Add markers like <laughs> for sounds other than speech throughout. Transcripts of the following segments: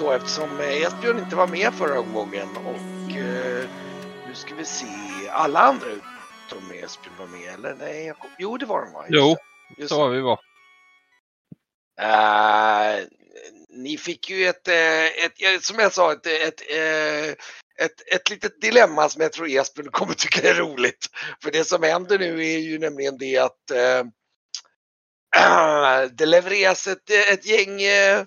då eftersom Esbjörn inte var med förra omgången och uh, nu ska vi se. Alla andra utom Esbjörn var med eller? Nej, jag kom... jo det var de va? Jo, Just så var vi var. Uh, ni fick ju ett, ett, som jag sa, ett, ett, ett, ett litet dilemma som jag tror Esbjörn kommer tycka är roligt. För det som händer nu är ju nämligen det att <clears throat> det levereras ett, ett gäng eh,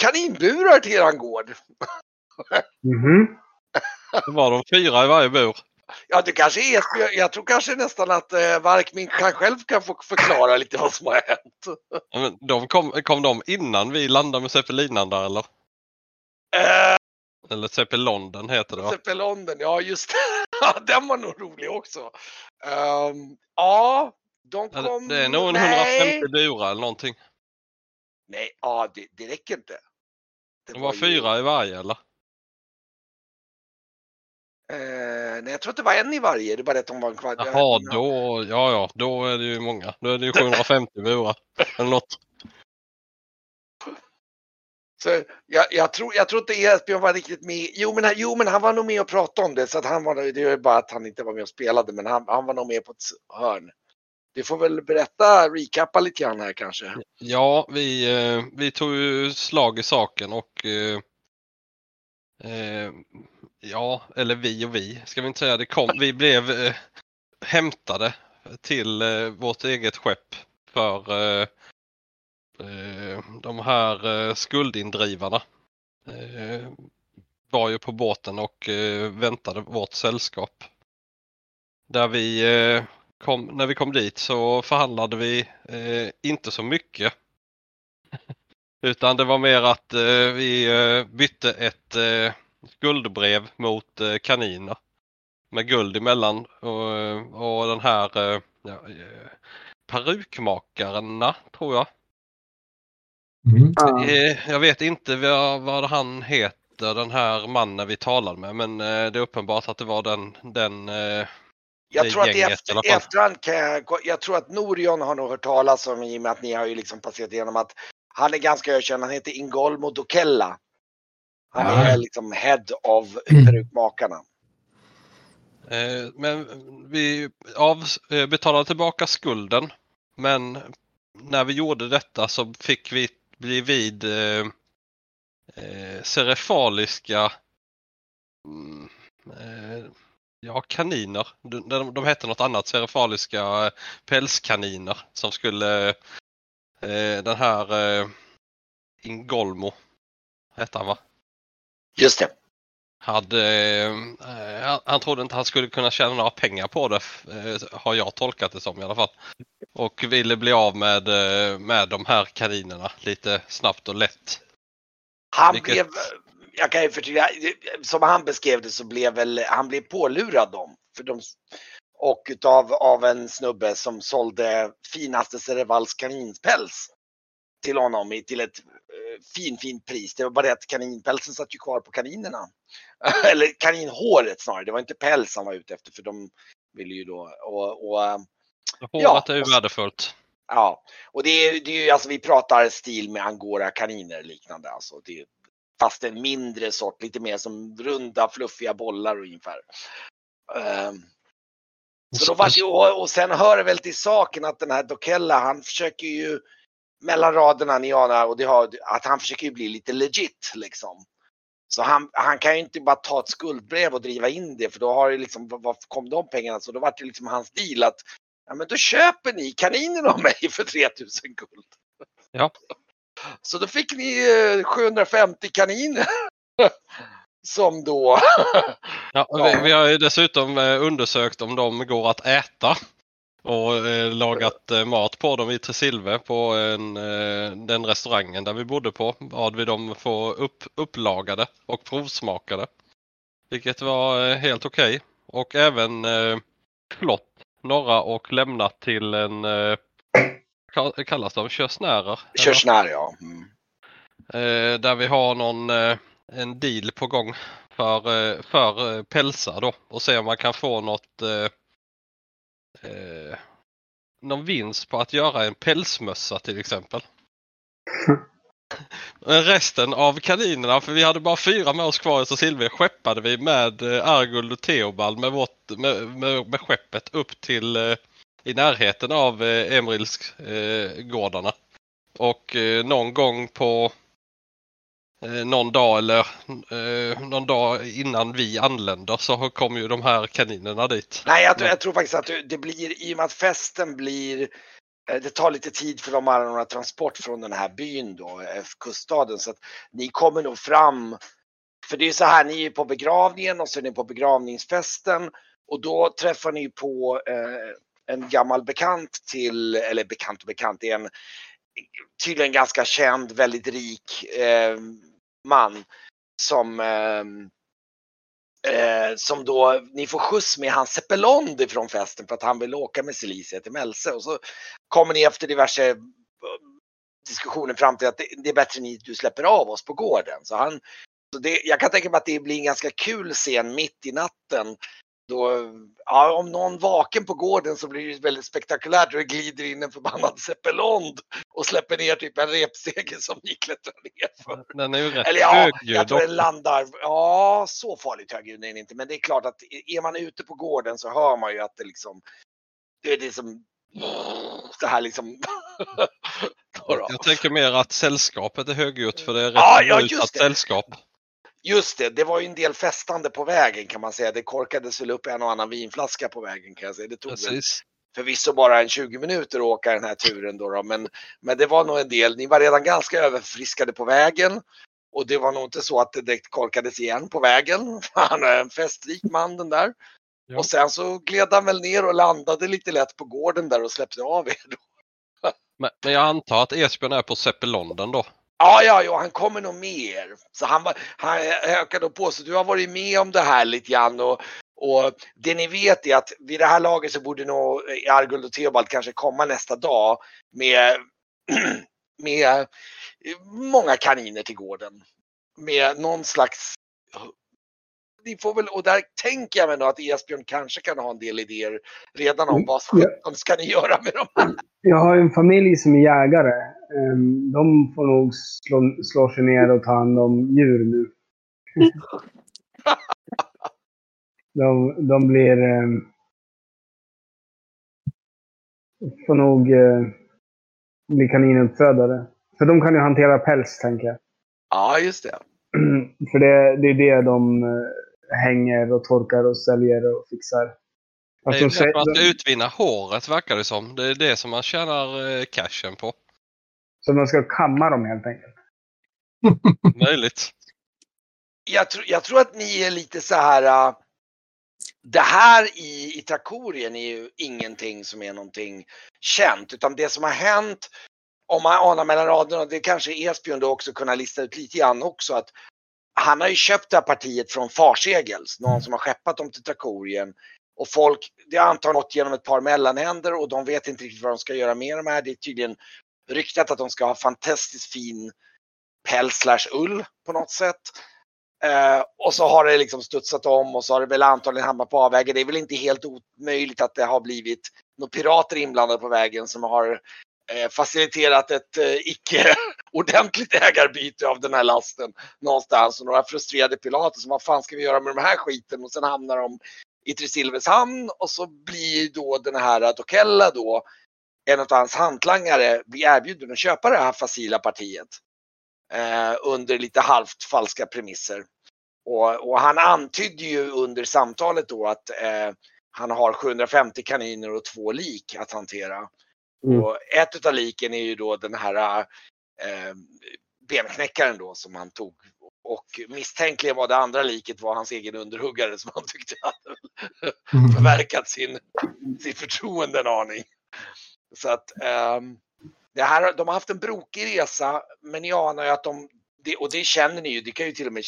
kaninburar till eran gård. Mm -hmm. Det var de fyra i varje bur. Ja, det kanske är, jag tror kanske nästan att eh, Varkmin kan själv kan få förklara lite vad som har hänt. Men de kom, kom de innan vi landade med Zeppelinan där eller? Uh, eller Zeppelonden heter det va? Zeppelonden, ja just det. <laughs> Den var nog rolig också. Um, ja, de kom... Det är nog en 150 burar eller någonting. Nej, ja det, det räcker inte. Det de var, var fyra i varje eller? Eh, nej, jag tror att det var en i varje. Det är bara att de var en kvart. Jaha, då, ja, ja, då är det ju många. Då är det ju 750 <laughs> burar eller något. Så jag, jag, tror, jag tror inte Esbjörn var riktigt med. Jo men, jo, men han var nog med och pratade om det. Så att han var, det är bara att han inte var med och spelade. Men han, han var nog med på ett hörn. Du får väl berätta, recappa lite grann här kanske. Ja, vi, eh, vi tog ju slag i saken och eh, eh, ja, eller vi och vi ska vi inte säga. Det kom, vi blev eh, hämtade till eh, vårt eget skepp för eh, eh de här skuldindrivarna var ju på båten och väntade vårt sällskap. Där vi kom, när vi kom dit så förhandlade vi eh, inte så mycket. <laughs> Utan det var mer att eh, vi eh, bytte ett eh, guldbrev mot eh, kaniner. Med guld emellan och, och den här eh, ja, eh, perukmakarna tror jag. Mm. Jag vet inte vad, vad han heter den här mannen vi talade med men det är uppenbart att det var den, den jag tror att i efter, efterhand kan jag, jag tror att Norion har nog hört talas om i och med att ni har ju liksom passerat igenom att han är ganska ökänd. Han heter Ingolmo Dokella. Han ja. är liksom head of <clears throat> perukmakarna. Eh, men vi av, eh, betalade tillbaka skulden. Men när vi gjorde detta så fick vi bli vid eh, eh, serefaliska mm, eh, Ja, kaniner. De, de, de hette något annat, serifaliska eh, pälskaniner som skulle eh, den här eh, Ingolmo hette han va? Just det. Hade, eh, han trodde inte han skulle kunna tjäna några pengar på det, eh, har jag tolkat det som i alla fall. Och ville bli av med, eh, med de här kaninerna lite snabbt och lätt. Han Vilket... blev jag kan ju förtydliga, som han beskrev det så blev väl, han blev pålurad dem. För de, och utav av en snubbe som sålde finaste Serevals kaninpäls till honom till ett uh, fin, fint pris. Det var bara det att kaninpälsen satt ju kvar på kaninerna. <laughs> Eller kaninhåret snarare, det var inte päls han var ute efter för de ville ju då och, och Håret ja, är ju värdefullt. Ja, och det är, det är ju alltså vi pratar stil med angora kaniner liknande alltså. Det, Fast en mindre sort, lite mer som runda fluffiga bollar ungefär. Um, så då var det, och, och sen hör det väl till saken att den här Dokella han försöker ju mellan raderna ni anar och det har, att han försöker ju bli lite legit liksom. Så han, han kan ju inte bara ta ett skuldbrev och driva in det för då har det liksom, var kom de pengarna? Så då var det liksom hans deal att ja men då köper ni kaninen av mig för 3000 guld. Ja. Så då fick ni 750 eh, kaniner. <laughs> Som då... <laughs> ja, vi, vi, har ju dessutom eh, undersökt om de går att äta. Och eh, lagat eh, mat på dem i Tresilve på en, eh, den restaurangen där vi bodde på. Bad vi dem få upp, upplagade och provsmakade. Vilket var helt okej. Okay. Och även eh, flott några och lämnat till en kallas de? Körsnärer? Körsnär ja. Mm. Eh, där vi har någon eh, en deal på gång för, eh, för eh, pälsar då och se om man kan få något eh, eh, någon vinst på att göra en pälsmössa till exempel. <laughs> resten av kaninerna, för vi hade bara fyra med oss kvar i Silver, skeppade vi med Arguld och Theobald med, vårt, med, med, med skeppet upp till i närheten av eh, Emrilsgårdarna. Eh, och eh, någon gång på eh, någon dag eller eh, någon dag innan vi anländer så kommer ju de här kaninerna dit. Nej, jag, jag tror faktiskt att det blir, i och med att festen blir Eh, det tar lite tid för dem att anordna transport från den här byn då, eh, kuststaden. Så att ni kommer nog fram. För det är så här, ni är på begravningen och så är ni på begravningsfesten och då träffar ni på eh, en gammal bekant till, eller bekant och bekant, det är en tydligen ganska känd, väldigt rik eh, man som eh, Eh, som då, ni får skjuts med hans Zeppelond ifrån festen för att han vill åka med Celicia till Mälse. Och så kommer ni efter diverse eh, diskussioner fram till att det, det är bättre ni du släpper av oss på gården. Så han, så det, jag kan tänka mig att det blir en ganska kul scen mitt i natten då, ja, om någon vaken på gården så blir det väldigt spektakulärt och det glider in en förbannad zeppelond och släpper ner typ en repstege som ni klättrar ner för. Den är ju rätt Eller ja, jag tror den landar, ja så farligt högljudd är den inte men det är klart att är man ute på gården så hör man ju att det liksom, det är det som så här liksom. <laughs> jag tänker mer att sällskapet är högljutt för det är rätt ja, ja, just sällskap. Just det, det var ju en del festande på vägen kan man säga. Det korkades väl upp en och annan vinflaska på vägen kan jag säga. Det tog Precis. förvisso bara en 20 minuter att åka den här turen då, då, men, men det var nog en del. Ni var redan ganska överfriskade på vägen och det var nog inte så att det direkt korkades igen på vägen. <laughs> Han är en festrik man den där. Ja. Och sen så gled han väl ner och landade lite lätt på gården där och släppte av er. Då. <laughs> Men, men jag antar att Esbjörn är på Seppelonden då? Ja, ja, ja, han kommer nog mer. Så han, han ökade på. Så du har varit med om det här lite grann och, och det ni vet är att vid det här laget så borde nog eh, Arguld och Theobald kanske komma nästa dag med, <clears throat> med eh, många kaniner till gården. Med någon slags ni får väl, och där tänker jag mig nog att Esbjörn kanske kan ha en del idéer redan om mm, vad ja. ska ni göra med dem här. Jag har en familj som är jägare. Ehm, de får nog slå, slå sig ner och ta hand om djur nu. <laughs> de, de blir... Um, får nog uh, bli kaninuppfödare. För de kan ju hantera päls, tänker jag. Ja, just det. <clears throat> För det, det är det de uh, hänger och torkar och säljer och fixar. Alltså, det är att man ska utvinna håret verkar det som. Det är det som man tjänar eh, cashen på. Så man ska kamma dem helt enkelt? <laughs> Möjligt. Jag, tr jag tror att ni är lite så här. Uh, det här i, i Trakorien är ju ingenting som är någonting känt utan det som har hänt om man anar mellan raderna, det kanske Esbjörn då också kunna lista ut lite grann också att han har ju köpt det här partiet från Farsegels, någon som har skeppat dem till Trakorien. Och folk, det har antagligen gått genom ett par mellanhänder och de vet inte riktigt vad de ska göra med de här. Det är tydligen ryktat att de ska ha fantastiskt fin päls slash ull på något sätt. Eh, och så har det liksom studsat om och så har det väl antagligen hamnat på avvägen. Det är väl inte helt omöjligt att det har blivit några pirater inblandade på vägen som har Eh, faciliterat ett eh, icke <laughs> ordentligt ägarbyte av den här lasten någonstans och några frustrerade pilater som vad fan ska vi göra med den här skiten och sen hamnar de i Trisilves hamn och så blir då den här Dokella då en av hans hantlangare blir erbjuden att köpa det här facila partiet eh, under lite halvt falska premisser. Och, och, han antydde ju under samtalet då att eh, han har 750 kaniner och två lik att hantera. Mm. Och ett av liken är ju då den här eh, benknäckaren då som han tog och misstänkligen var det andra liket var hans egen underhuggare som han tyckte <laughs> hade mm. förverkat sin, sitt förtroende en aning. Så att um, det här, de har haft en brokig resa, men ni anar ju att de, det, och det känner ni ju, det kan ju till och med,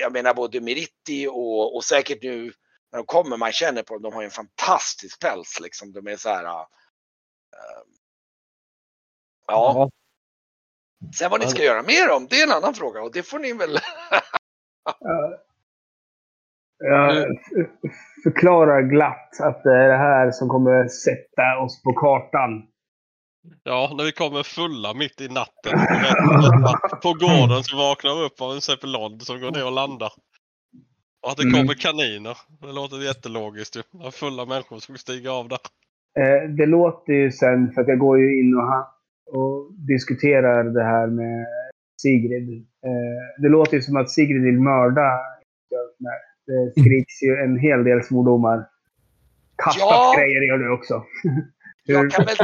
jag menar både Meritti och, och säkert nu när de kommer, man känner på dem, de har ju en fantastisk päls liksom. De är så här. Uh, ja. Sen vad ni ska göra med dem, det är en annan fråga och det får ni väl. <laughs> Jag förklarar glatt att det är det här som kommer sätta oss på kartan. Ja, när vi kommer fulla mitt i natten på gården så vaknar vi upp av en zeppelin som går ner och landar. Och att det kommer kaniner. Det låter jättelogiskt ju. Fulla människor som stiga av där. Eh, det låter ju sen, för att jag går ju in och, ha, och diskuterar det här med Sigrid. Eh, det låter ju som att Sigrid vill mörda Det skriks ju en hel del svordomar. Kastat Ja. grejer gör du också. <laughs> Jag kan, väl,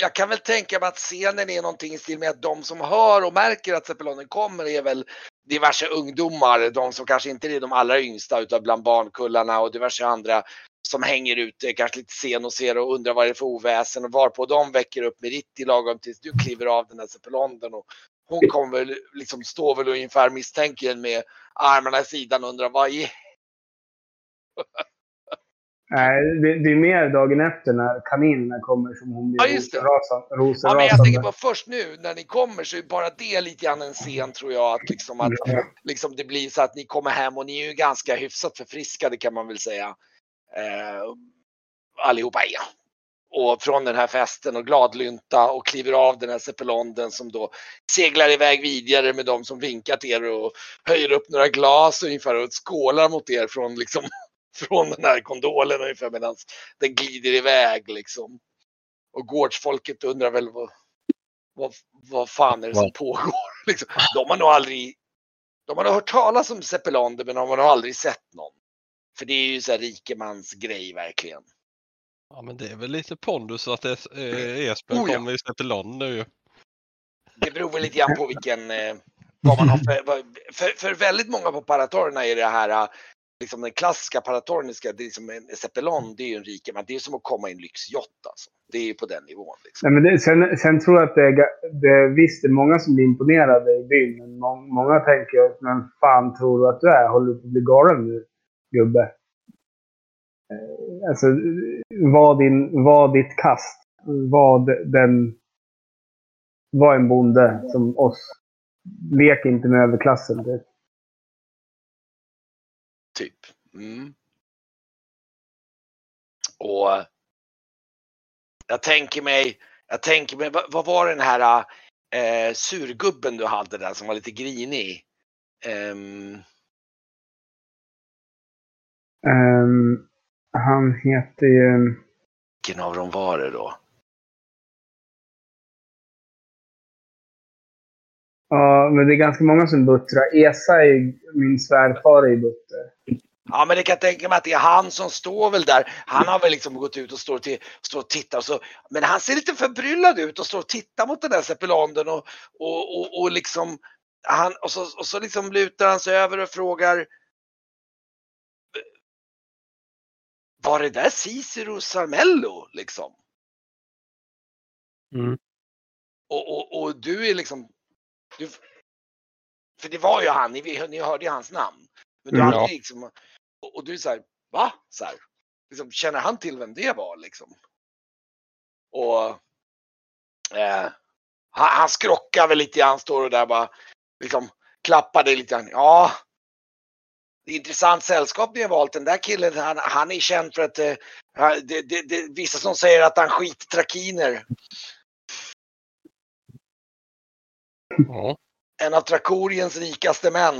jag kan väl tänka mig att scenen är någonting i stil med att de som hör och märker att Zeppelonen kommer är väl diverse ungdomar, de som kanske inte är de allra yngsta utan bland barnkullarna och diverse andra som hänger ute, kanske lite sen och ser och undrar vad det är för oväsen och varpå de väcker upp Meritti lagom tills du kliver av den här Zeppelonden och hon kommer väl liksom stå väl ungefär misstänker en med armarna i sidan och undrar vad i <laughs> Nej, det, det är mer dagen efter när kaninerna kommer som hon blir Ja, just det. rosenrasande. Ja, men jag tänker på först nu när ni kommer så är bara det lite grann en scen tror jag. Att, liksom, att Ja. liksom, det blir så att ni kommer hem och ni är ju ganska hyfsat förfriskade kan man väl säga. Eh, allihopa är. Och från den här festen och gladlynta och kliver av den här Zeppelonden som då seglar iväg vidare med de som vinkar till er och höjer upp några glas ungefär och skålar mot er från liksom <laughs> från den här kondolen ungefär medan den glider iväg liksom. Och gårdsfolket undrar väl vad, vad, vad fan är det som pågår? Liksom. De har nog aldrig, de har nog hört talas om Zeppelander men de har nog aldrig sett någon. För det är ju så här rikemans grej verkligen. Ja, men det är väl lite pondus att es, eh, Esbjörn Oh, ja. kommer i zeppelin nu ju. Det beror väl lite grann på vilken, eh, vad man har för, vad- för, för väldigt många på paratorerna är det här, eh, liksom den klassiska paratorniska, det är som en Zeppelin, det är ju en rikeman, det är som att komma i en lyxjott alltså. Det är ju på den nivån liksom. Nej, men det, sen, sen tror jag att det är, det visst det är många som blir imponerade i byn. Men må, många tänker, men fan tror du att du är? Håller du på att bli galen nu, gubbe? Eh, alltså, var, din, var ditt kast. Var den... Var en bonde som oss. Lek inte med överklassen. Typ. Typ. Mm. Och eh, jag tänker mig, jag tänker mig, vad, vad var den här eh, surgubben du hade där som var lite grinig? Ehm, ehm, han heter ju... vilken av dem var det då? Ja, men det är ganska många som buttrar. Esa är ju min svärfar är ju butter. Ja men det kan jag tänka mig att det är han som står väl där. Han har väl liksom gått ut och står, till, står och tittar och så. Men han ser lite förbryllad ut och står och tittar mot den där Zeppelanden och, och, och, och liksom han, och, så, och så liksom lutar han sig över och frågar Var det där Cicero Sarmello liksom? Mm. Och, och, och du är liksom du, För det var ju han, ni, ni hörde ju hans namn. Men du Mm, ja. liksom och, och du är så här, va? Så här, liksom, känner han till vem det var liksom? Och eh, han, han skrockar väl lite grann, står och där bara liksom klappar dig lite grann. Ja, det är intressant sällskap ni har valt. Den där killen, han, han är känd för att eh, det, det, det, vissa som säger att han skiter trakiner. Ja. En av Trakoriens rikaste män.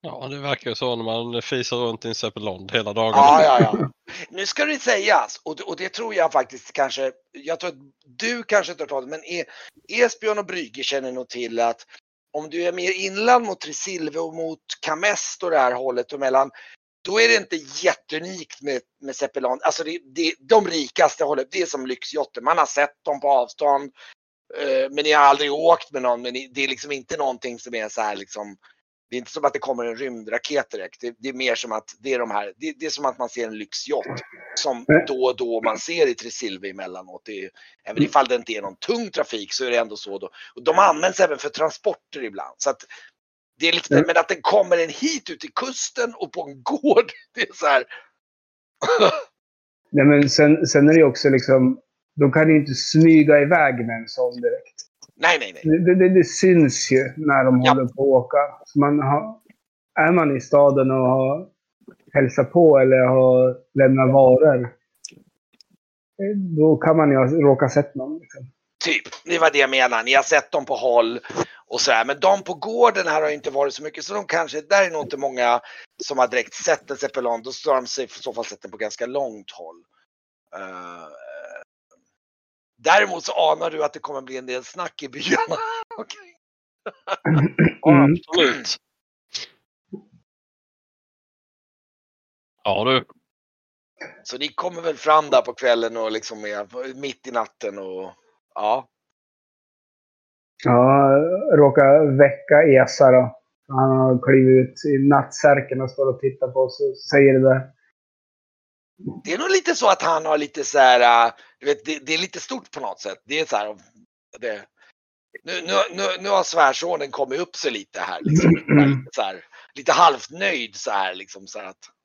ja, det verkar ju så när man fisar runt i en zeppelin hela dagarna. Ja, ja, ja. Nu ska det sägas, och, det- och det tror jag faktiskt kanske, jag tror att du kanske inte har talat men e, Esbjörn och Brygge känner nog till att om du är mer inland mot Tresilve och mot Kamest och det här hållet och mellan, då är det inte jätteunikt med, med Zeppelin. Alltså det, det, de rikaste hållet, det är som lyxjotter. Man har sett dem på avstånd, eh, men ni har aldrig åkt med någon. Men det är liksom inte någonting som är så här liksom, det är inte som att det kommer en rymdraket direkt. Det, det är mer som att det är de här, det, det är som att man ser en lyxjott som då och då man ser i Tresilve emellanåt. Det är, även ifall det inte är någon tung trafik så är det ändå så då. Och de används även för transporter ibland. Så att det är lite, Mm. men att den kommer en hit ut till kusten och på en <laughs> gård. Det är så här. Nej, men sen, sen är det också liksom... De kan ju inte smyga iväg med en sån direkt. Nej, nej, nej. Det, det, det syns ju när de Ja. håller på att åka. Så man har, är man i staden och har hälsat på eller har lämnat varor då kan man ju ha råkat sett någon. Liksom. Typ, det var det jag menade. Ni har sett dem på håll och så här. Men de på gården här har inte varit så mycket. Så de kanske, där är nog inte många som har direkt sett en zeppelin. Då har de sig i så fall sett den på ganska långt håll. Uh, däremot så anar du att det kommer bli en del snack i byarna. <laughs> okay. ja, absolut. Ja du. Så ni kommer väl fram där på kvällen och liksom är mitt i natten och ja. Ja, råkar väcka Esa då. Han har klivit ut i nattsärken och står och tittar på oss och säger det där. Det är nog lite så att han har lite så här, äh, du vet, det, det är lite stort på något sätt. Det är så här, det, nu, nu, nu, nu har svärsonen kommit upp sig lite här. Liksom, lite, <clears throat> så här, lite halvt nöjd så här liksom. Så att,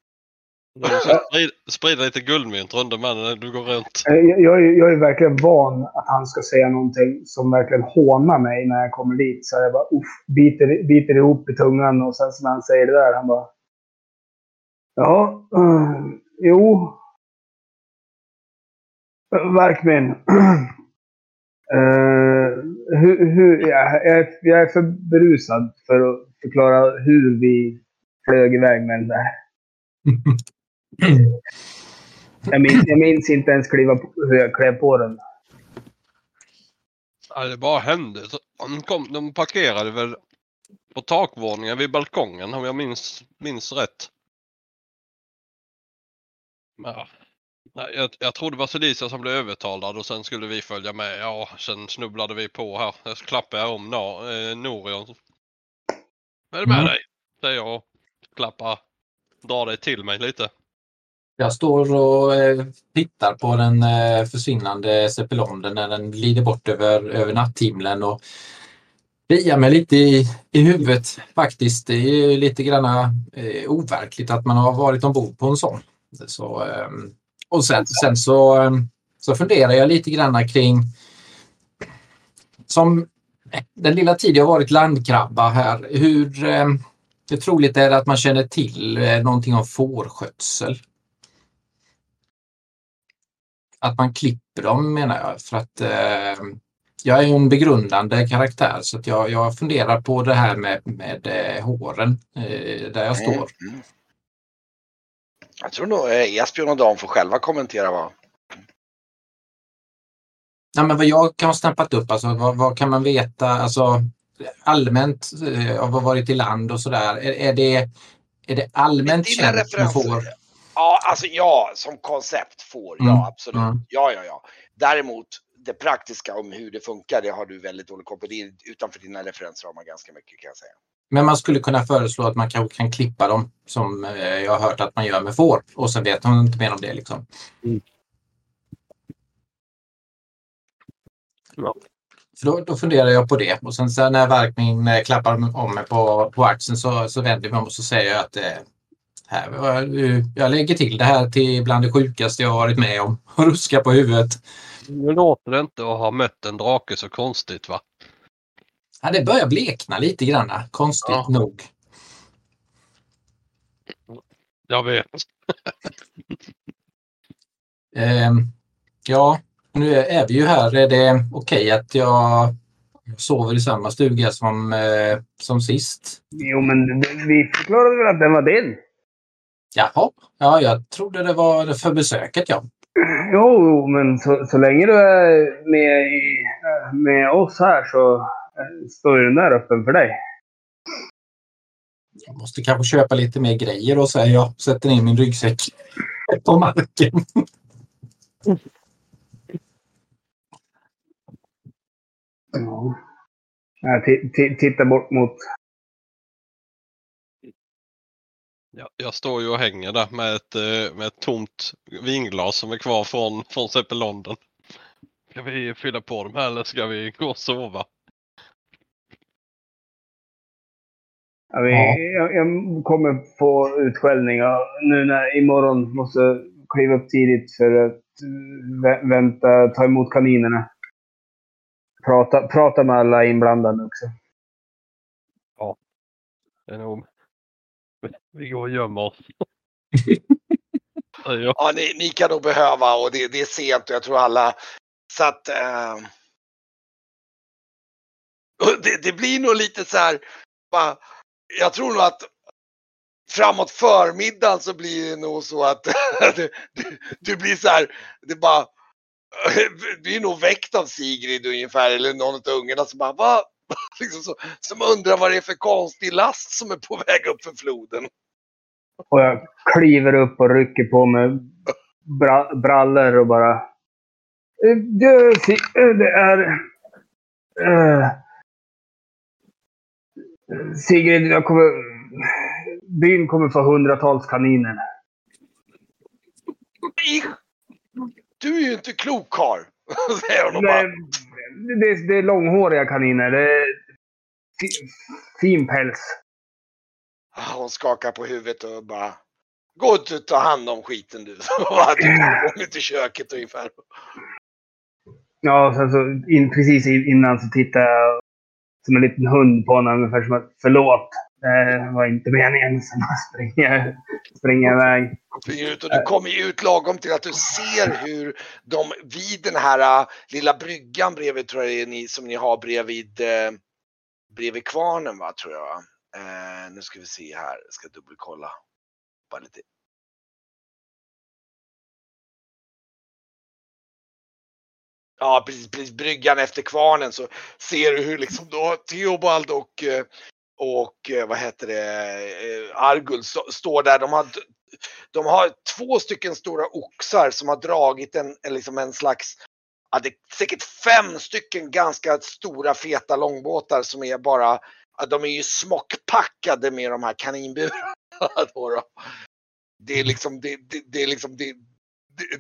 Sprida lite guldmynt runt om när du går runt. Eh, jag, jag, jag, är verkligen van att han ska säga någonting som verkligen hånar mig när jag kommer dit. Så jag bara uff, biter, biter ihop i tungan och sen när han säger det där, han bara... Ja, uh, jo. Verkmin. Uh, hur, hur, jag, är, jag är för berusad för att förklara hur vi flög iväg med den där. <laughs> jag, minns, jag minns inte ens kliva på, hur jag klev på den. Ja, det bara hände. De, kom, de parkerade väl på takvåningen vid balkongen om jag minns, minns rätt. Ja. Nej, jag, jag tror det var Felicia som blev övertalad och sen skulle vi följa med. Ja, sen snubblade vi på här. Jag klappade om no, eh, Norion. Vad är det med mm. dig? Säger jag och klappar, drar dig till mig lite. Jag står och eh, tittar på den eh, försvinnande Ceppelonden när den glider bort över, över natthimlen och kliar mig lite i, i huvudet faktiskt. Det är lite grann eh, overkligt att man har varit ombord på en sån. Så, eh, och sen, sen så, ehm, så funderar jag lite grann kring som den lilla tid jag varit landkrabba här, hur, eh, hur troligt är det att man känner till eh, någonting om fårskötsel? Att man klipper dem menar jag. För att eh, jag är en begrundande karaktär så att jag, jag funderar på det här med, med eh, håren eh, där jag står. Mm. Jag tror nog eh, Esbjörn och Dan får själva kommentera vad. Nej, men vad jag kan ha snappat upp, alltså, vad, vad kan man veta alltså, allmänt eh, av att ha varit i land och sådär? Är, är, det, är det allmänt känt får? Ja, alltså ja, som koncept får, ja mm. absolut. Mm. Ja, ja, ja. Däremot det praktiska om hur det funkar, det har du väldigt dålig koll på. Det är utanför dina referensramar ganska mycket kan jag säga. Men man skulle kunna föreslå att man kanske kan klippa dem som eh, jag har hört att man gör med får och sen vet man inte mer om det liksom. Mm. Ja. Så då, då funderar jag på det och sen så när Varkmin eh, klappar om mig på, på axeln så, så vänder jag mig om och så säger jag att eh, jag lägger till det här till bland det sjukaste jag varit med om. Ruska på huvudet. Nu låter det inte att ha mött en drake så konstigt va? Ja, det börjar blekna lite grann, konstigt ja. nog. Jag vet. eh, ja, nu är vi ju här. Är det okej okay att jag sover i samma stuga som, eh, som sist? Jo, men vi förklarade väl att den var din? Jaha, ja, jag trodde det var för besöket ja. Jo, men så, så länge du är med, i, med oss här så eh, står den där öppen för dig. Jag måste kanske köpa lite mer grejer och säger jag. Sätter ner min ryggsäck på marken. Ja. Jag tittar bort mot Ja, jag står ju och hänger där med ett, eh, med ett tomt vinglas som är kvar från, från Seppel London. Ska vi fylla på dem här eller ska vi gå och sova? Ja, vi, jag, jag, kommer få utskällning nu när imorgon måste kliva upp tidigt för att vänta, ta emot kaninerna. Prata, prata med alla inblandade också. Ja, det är nog vi går och gömmer oss. <laughs> Ja. Ni, ni kan nog behöva och det, det är sent och jag tror alla. Så att. Eh, det, det blir nog lite så här. Bara, jag tror nog att framåt förmiddagen så blir det nog så att du, du, du blir så här. Det bara. <laughs> Du är nog väckt av Sigrid ungefär eller någon av ungarna som bara va? <laughs> Liksom så, som undrar vad det är för konstig last som är på väg upp för floden. Och jag kliver upp och rycker på mig bra, brallor och bara... "Eh, Du, eh, det är... eh, Sigrid, jag kommer... Byn kommer få hundratals kaniner. Nej, Du är ju inte klok karl. <laughs> Säger hon och bara. Det, det är långhåriga kaniner. Det är fi- fin päls. Ah, Hon skakar på huvudet och bara. Gå ut och ta hand om skiten du. <laughs> Bara, du går till köket ungefär. Ja, sen så in, precis in- innan så tittar jag som en liten hund på honom. Ungefär som att förlåt. Det var inte meningen. Sen springer, springer iväg. Ut och du kommer ju ut lagom till att du ser hur de vid den här äh, lilla bryggan bredvid tror jag det är ni, som ni har bredvid, eh, bredvid kvarnen va tror jag. Eh, nu ska vi se här, jag ska dubbelkolla. Bara lite. Ja precis, precis, bryggan efter kvarnen så ser du hur liksom då Theobald och eh, och eh, vad heter det, eh, Argul står där. De har de har två stycken stora oxar som har dragit en, en, liksom en slags, ja, det är säkert fem stycken ganska stora feta långbåtar som är bara, ja, de är ju smockpackade med de här kaninburarna. <laughs> Det är liksom, det, det, det är liksom, det,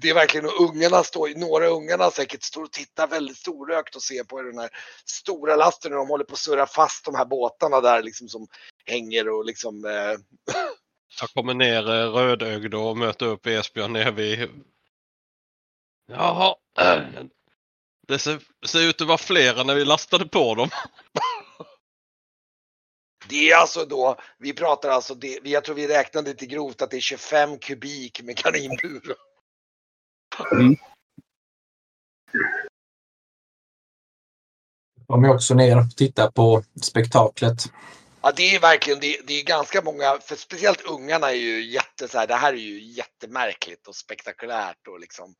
det, är verkligen, och ungarna står, några ungarna säkert står och tittar väldigt storögt och ser på den här stora lasten när de håller på att surra fast de här båtarna där liksom som hänger och liksom eh, <laughs> Jag kommer ner eh, rödögd och möter upp Esbjörn nere vid... Jaha. <clears throat> Det ser, ser ut att vara flera när vi lastade på dem. <laughs> Det är alltså då, vi pratar alltså, det, jag tror vi räknade lite grovt att det är 25 kubik med kaninbur. De är också ner och tittar på spektaklet. Ja det är verkligen, det, det är ganska många, för speciellt ungarna är ju jätte så här, det här är ju jättemärkligt och spektakulärt och liksom,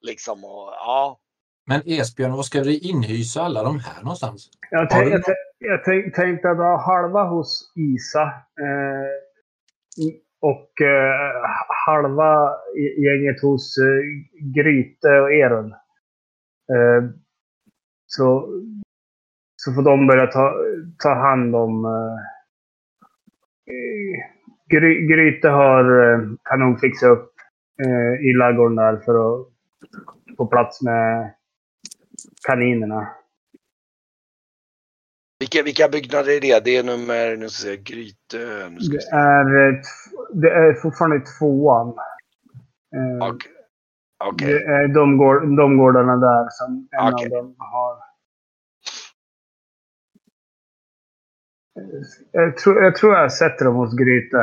liksom och ja. Men Esbjörn, var ska vi inhysa alla de här någonstans? Jag, tänk, jag, tänk- jag tänk, tänkte att ha halva hos Isa. Eh, och eh, halva gänget hos eh, Gryte och Eron. Eh, så, så får de börja ta, ta hand om... Eh, eh, Gry, Gryte har, eh, kan nog fixa upp eh, i ladugården där för att få plats med kaninerna. Vilka, vilka byggnader är det? Det är nummer, nu ska jag säga, Grytö. Nu ska vi Det se. är, eh, det är fortfarande tvåan. Eh, Okej. Okej. Det är de, gård, de gårdarna där som en Okej. av dem har. Eh, Jag tror, jag tror jag sätter dem hos Gryte.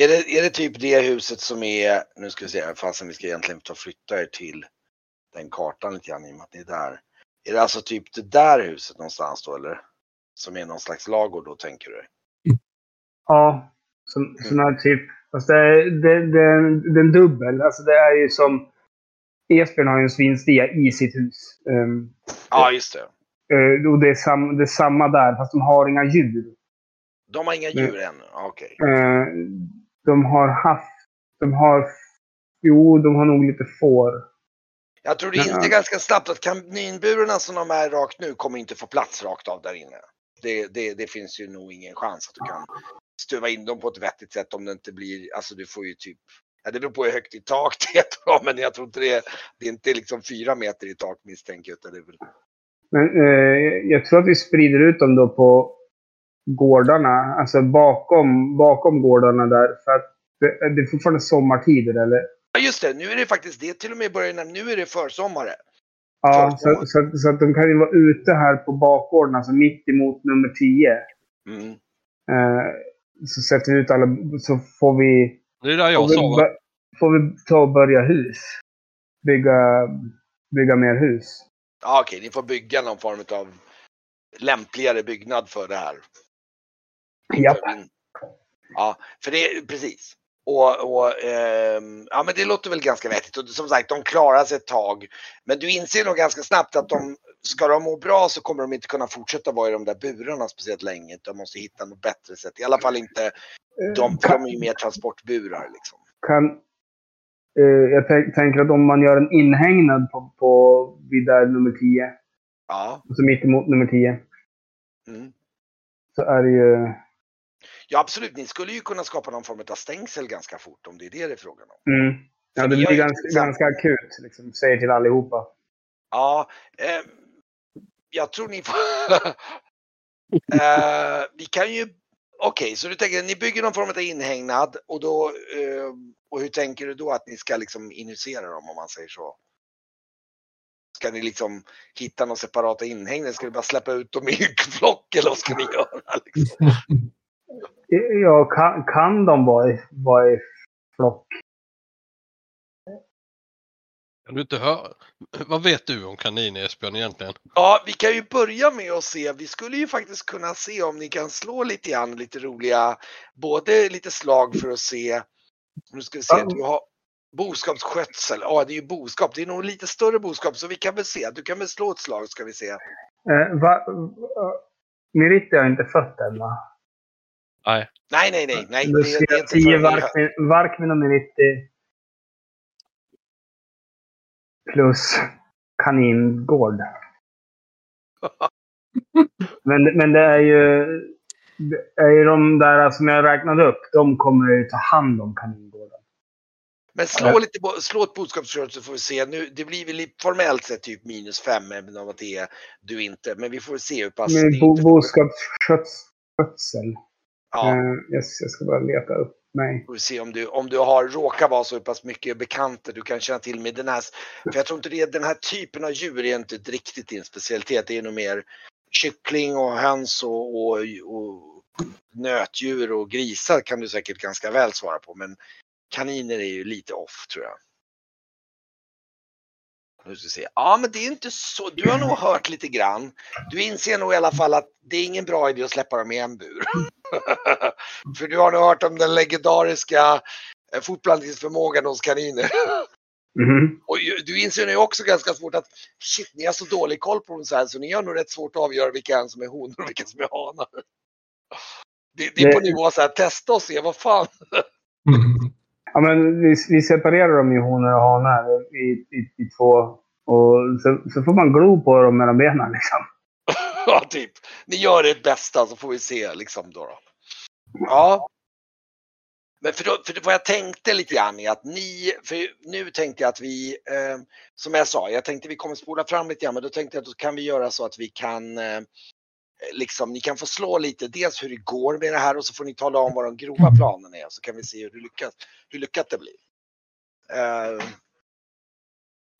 Är det, är det typ det huset som är, nu ska vi se, fasen vi ska egentligen ta och flytta er till den kartan lite grann i och med att ni är där. Är det alltså typ det där huset någonstans då eller? Som är någon slags lagård då tänker du? Ja, som, sån här typ. Fast det är, det, det, är det är en dubbel. Alltså det är ju som... Esbjörn har ju en svinstia i sitt hus. Um, Ja just det. eh, och det är, sam, det är samma där, fast de har inga djur. De har inga djur än? Okej. Eh, de har haft... De har... Jo, de har nog lite får. Jag tror det inser ganska snabbt att kaninburarna som de är rakt nu kommer inte få plats rakt av där inne. Det, det, det finns ju nog ingen chans att du kan stuva in dem på ett vettigt sätt om det inte blir, alltså du får ju typ, ja det beror på hur högt i tak det är men jag tror inte det, det är inte liksom fyra meter i tak misstänker jag. utan det är väl, Men eh, jag tror att vi sprider ut dem då på gårdarna. Alltså bakom, bakom gårdarna där. För att det, det är fortfarande sommartider, eller? ja just det, nu är det faktiskt det till och med börjar, nu är det försommare. Ja, Försommar. så, så, att- så att de kan ju vara ute här på bakgården, alltså mitt emot nummer 10. Mm. Eh, så sätter vi ut alla, så får vi... Det är där jag får vi sover. bör- får vi ta och börja hus. Bygga, bygga mer hus. Ja, okej, ni får bygga någon form av lämpligare byggnad för det här. Japp. Ja, för det precis. Och, och ehm, ja, men det låter väl ganska vettigt. Och som sagt, de klarar sig ett tag. Men du inser nog ganska snabbt att de, ska de må bra så kommer de inte kunna fortsätta vara i de där burarna speciellt länge. De måste hitta något bättre sätt. I alla fall inte de, för de är ju mer transportburar liksom. kan, eh, jag tänk, tänker att om man gör en inhägnad på, på vid där nummer 10, Ja. alltså mitt emot nummer 10, Mm. så är det ju... ja, absolut. Ni skulle ju kunna skapa någon form av stängsel ganska fort om det är det det är frågan om. Mm. Ja, det blir ju ganska, ganska akut, liksom. Säger till allihopa. Ja, eh, jag tror ni får... <laughs> eh, vi kan ju... Okej, så du tänker ni bygger någon form av inhägnad och då... Eh, och hur tänker du då att ni ska liksom injicera dem om man säger så? Ska ni liksom hitta någon separata inhägnad? Ska ni bara släppa ut dem i <laughs> flock eller vad ska ni göra? Liksom? <laughs> Ja, kan, kan de vara i, vara i flock? Kan du inte höra? Vad vet du om kaniner Esbjörn egentligen? Ja, vi kan ju börja med att se. Vi skulle ju faktiskt kunna se om ni kan slå lite grann, lite roliga, både lite slag för att se. Nu ska vi se, du har boskapsskötsel. Ja, det är ju boskap. Det är nog lite större boskap så vi kan väl se. Du kan väl slå ett slag ska vi se. Eh, va, va, Meritti har inte fött än, va? Nej. Nej, nej, nej, nej. Det, ser det är jag inte 10 förrän ni- Varkmin, Varkmin och Meritti. Plus kaningård. <laughs> Men, men det är ju... Det är ju de där som jag räknade upp. De kommer ju ta hand om kaningården. Men slå lite, bo- slå ett boskapskört så får vi se. Nu, det blir väl formellt sett typ minus fem även om att det är du inte. Men vi får se hur pass Men det bo, boskapsskötsel. Ja. Eh, yes, jag ska bara leta upp mig. Får vi se om du, om du har råkar vara så pass mycket bekanta du kan känna till med den här. För jag tror inte det den här typen av djur är inte riktigt din specialitet. Det är nog mer kyckling och höns och, och, och nötdjur och grisar kan du säkert ganska väl svara på. Men kaniner är ju lite off tror jag. Nu ska vi se. Ja men det är inte så. Du har nog hört lite grann. Du inser nog i alla fall att det är ingen bra idé att släppa dem i en bur. <laughs> För du har nog hört om den legendariska eh, fortplantningsförmågan hos kaniner. Mhm. <laughs> Och du inser nu också ganska svårt att shit, ni har så dålig koll på dem så här så ni har nog rätt svårt att avgöra vilka som är honor och vilka som är hanar. Det, det är på nivå så här, testa och se vad fan. Ja, men vi, vi separerar dem i honor och hanar i, i, i två. Och så, så får man glo på dem mellan benen liksom. <laughs> ja, typ. Ni gör ert bästa så får vi se liksom då. då. Ja. Men för, då, för vad jag tänkte lite grann är att ni, för nu tänkte jag att vi, eh, som jag sa, jag tänkte vi kommer spola fram lite grann, men då tänkte jag att då kan vi göra så att vi kan, eh, liksom, ni kan få slå lite, dels hur det går med det här och så får ni tala om vad de grova planerna är, så kan vi se hur, det lyckas, hur lyckat det blir. Eh,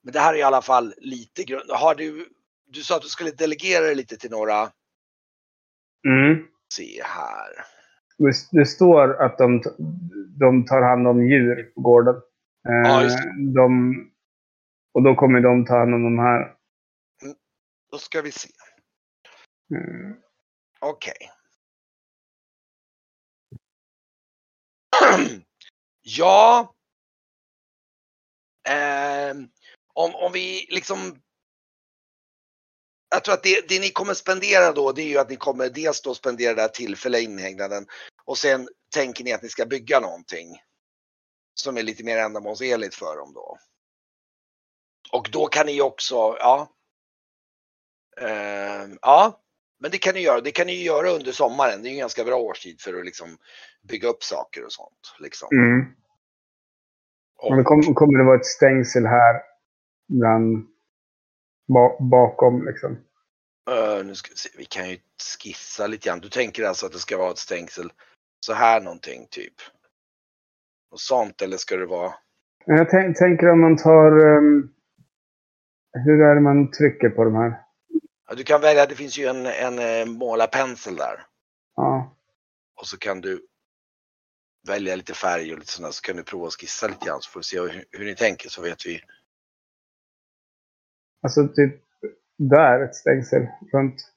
men det här är i alla fall lite grund, har du, du sa att du skulle delegera det lite till några, Mm. se här. Det, det står att de, de tar hand om djur på gården. Eh, Ja, just det. de, och då kommer de ta hand om de här. Då ska vi se. Mm. Okej. <clears throat> ja. Eh, om, om vi liksom. Jag tror att det, det ni kommer spendera då det är ju att ni kommer dels då spendera det här tillfälliga inhägnaden och sen tänker ni att ni ska bygga någonting. Som är lite mer ändamålsenligt för dem då. Och då kan ni också, ja. Eh, ja, men det kan ni göra. Det kan ni göra under sommaren. Det är en ganska bra årstid för att liksom bygga upp saker och sånt. Liksom. Mm. Och, Men det kom, kommer det vara ett stängsel här bland, ba, bakom liksom. eh, nu ska vi se, vi kan ju skissa lite grann. Du tänker alltså att det ska vara ett stängsel så här någonting typ? Och sånt eller ska det vara? Jag tänk, tänker om man tar... ehm, hur är det man trycker på de här? Ja, du kan välja, det finns ju en, en eh, målarpensel där. Ja. Och så kan du välja lite färg och lite sådär så kan ni prova att skissa lite grann så får vi se hur, hur ni tänker så vet vi. Alltså typ där, ett stängsel runt.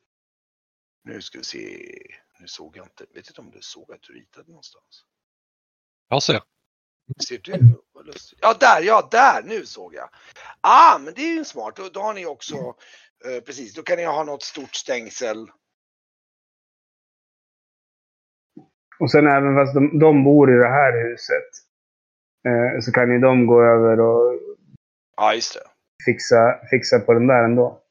Nu ska vi se. Nu såg jag inte. Vet inte om du såg att du ritade någonstans. Jag ser. Ser du? Ja, där, ja, där, nu såg jag. Ah, men det är ju en smart. Då, då har ni också, eh, precis, då kan ni ha något stort stängsel. Och sen även fast de, de bor i det här huset eh, så kan ju de gå över och Ja, fixa, fixa på den där ändå.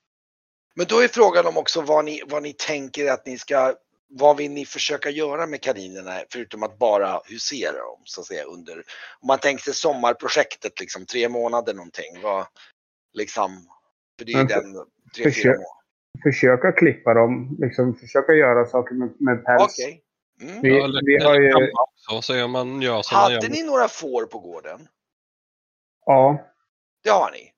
Men då är frågan om också vad ni, vad ni tänker att ni ska, vad vill ni försöka göra med kaninerna förutom att bara husera dem så att säga under, om man tänker sig sommarprojektet liksom tre månader någonting, vad, liksom, för det är ju den, tre, försök- fyra. Försöka klippa dem, liksom försöka göra saker med, med päls. Okej. Mm. Vi, Ja, vi har ju, också, så man gör som man Hade gör. ni några får på gården? ja, Det har ni?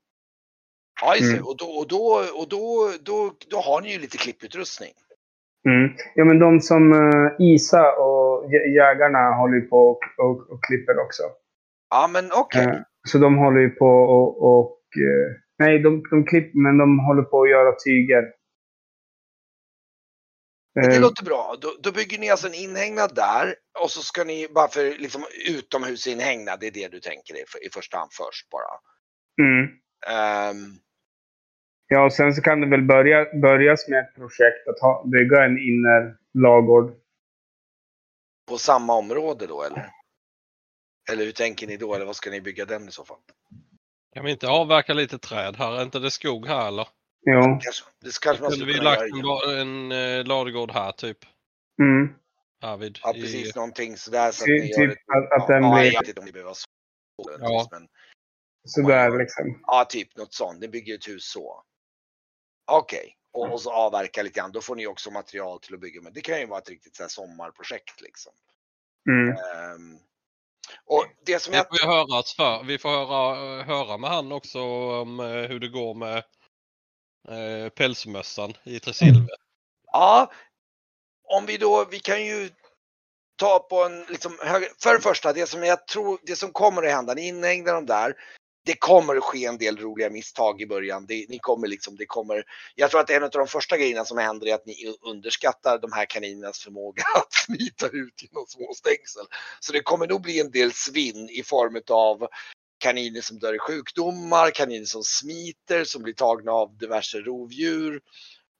Ja, just. Mm. Och, då, och, då, och då, då, då har ni ju lite klipputrustning. mm. ja men de som eh, Isa och jä- jägarna håller ju på och, och, och klipper också. Ja, men okej. Eh, så de håller ju på och, och eh, nej, de, de klipper, men de håller på att göra tyger. Men Det Eh, låter bra. Då, då bygger ni alltså en inhägnad där och så ska ni bara för liksom utomhusinhägnad, det är det du tänker dig i första hand först bara. mm. Ehm, Ja, och sen så kan det väl börja, börjas med ett projekt att ha, bygga en innerlagård. på samma område då eller? Eller hur tänker ni då? Eller vad ska ni bygga den i så fall? Kan vi inte avverka lite träd här? Är inte det skog här eller? Jo. Kanske, det kanske man Kunde skulle vi kunna lagt göra. en, igen. la- en eh, ladugård här typ? Mm. Härvid. Ja, i- precis någonting sådär så att Ty- ni gör typ ett, att- att den ja, blir- jag vet inte om det behöver vara så. Ja. Men, Sådär liksom. ja, typ något sånt. Ni bygger ett hus så. Okej, och, och så avverka lite grann. Då får ni också material till att bygga med. Det kan ju vara ett riktigt så här sommarprojekt liksom. Mm. Ehm, och det som Vi jag... får ju höras för. Vi får höra, höra med han också om eh, hur det går med eh, pälsmössan i Tresilve. Ja, om vi då, vi kan ju ta på en liksom hög, För det första, det som jag tror, det som kommer att hända, ni inhägnar dem där. Det kommer att ske en del roliga misstag i början. Det, ni kommer liksom, det kommer, jag tror att en av de första grejerna som händer är att ni underskattar de här kaninernas förmåga <laughs> att smita ut genom små stängsel. Så det kommer nog bli en del svinn i form av kaniner som dör i sjukdomar, kaniner som smiter, som blir tagna av diverse rovdjur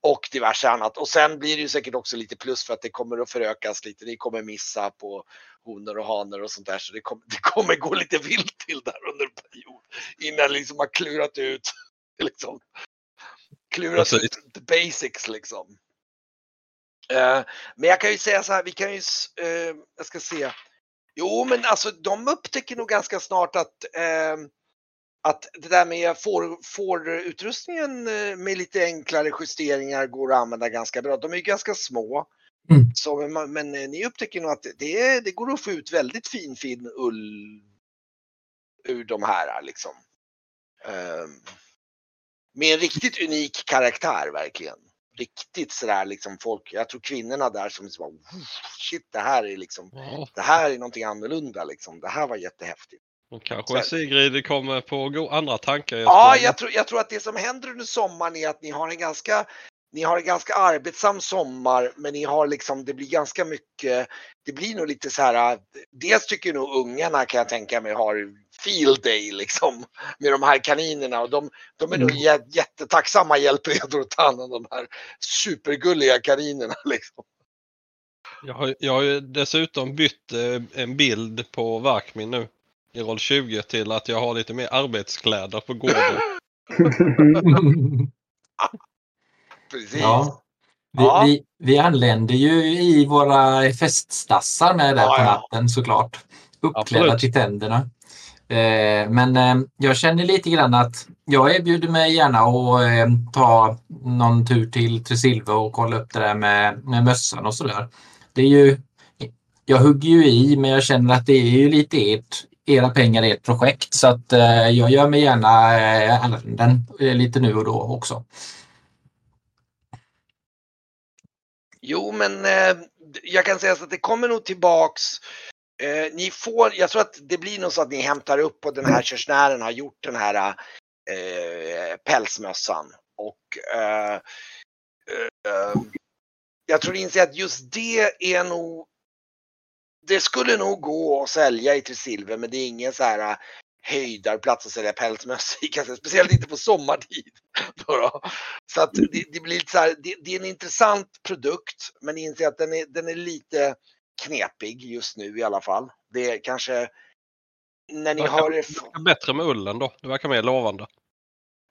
och diverse annat. Och sen blir det ju säkert också lite plus för att det kommer att förökas lite. Ni kommer missa på honor och hanar och sånt där. Så det, kom, <laughs> det kommer gå lite vilt till där under en period. Innan liksom har klurat ut, <laughs> liksom, klurat Precis. ut the basics liksom. Eh, men jag kan ju säga så här, vi kan ju, eh, jag ska se. Jo, men alltså de upptäcker nog ganska snart att eh, att det där med får, får utrustningen eh, med lite enklare justeringar går att använda ganska bra. De är ju ganska små. Mm. Så, men, men eh, ni upptäcker nog att det, det går att få ut väldigt fin fin ull ur de här liksom. Ehm, med en riktigt unik karaktär verkligen. Riktigt sådär liksom folk, jag tror kvinnorna där som liksom, bara, "Woof, shit det här är liksom, det här är någonting annorlunda liksom. Det här var jättehäftigt. Och kanske Sigrid kommer på andra tankar. Ja, Jesper. jag tror, jag tror att det som händer under sommaren är att ni har en ganska ni har en ganska arbetsam sommar men ni har liksom, det blir ganska mycket, det blir nog lite så här, dels tycker nog ungarna kan jag tänka mig har field day liksom med de här kaninerna och de, de är nog Mm. jä- jättetacksamma hjälpredor att ta hand om de här supergulliga kaninerna <laughs> liksom. Jag har, jag har ju dessutom bytt eh, en bild på Verkmin nu i roll 20 till att jag har lite mer arbetskläder på gården. <laughs> Precis. Ja. Vi, Ja. vi, vi anländer ju i våra feststassar med där Ja, på ja. natten såklart. Uppklädda Absolut. till tänderna. Eh, men eh, jag känner lite grann att jag erbjuder mig gärna att eh, ta någon tur till Tresilve och kolla upp det där med, med mössan och sådär. Det är ju, jag hugger ju i men jag känner att det är ju lite ert, era pengar, i ert projekt så att eh, jag gör mig gärna eh, ärenden eh, lite nu och då också. Jo, men eh, jag kan säga så att det kommer nog tillbaks Eh, ni får, jag tror att det blir nog så att ni hämtar upp och den här körsnären har gjort den här eh, pälsmössan. Och eh, eh, jag tror inser att just det är nog det skulle nog gå att sälja i Tresilver men det är ingen så här höjdarplats att sälja pälsmössor i speciellt inte på sommartid. <laughs> Så att det, det blir lite så här, det, det, är en intressant produkt men inser att den är, den är lite knepig just nu i alla fall. Det är kanske när ni det. Bättre med ullen då, det verkar mer lovande.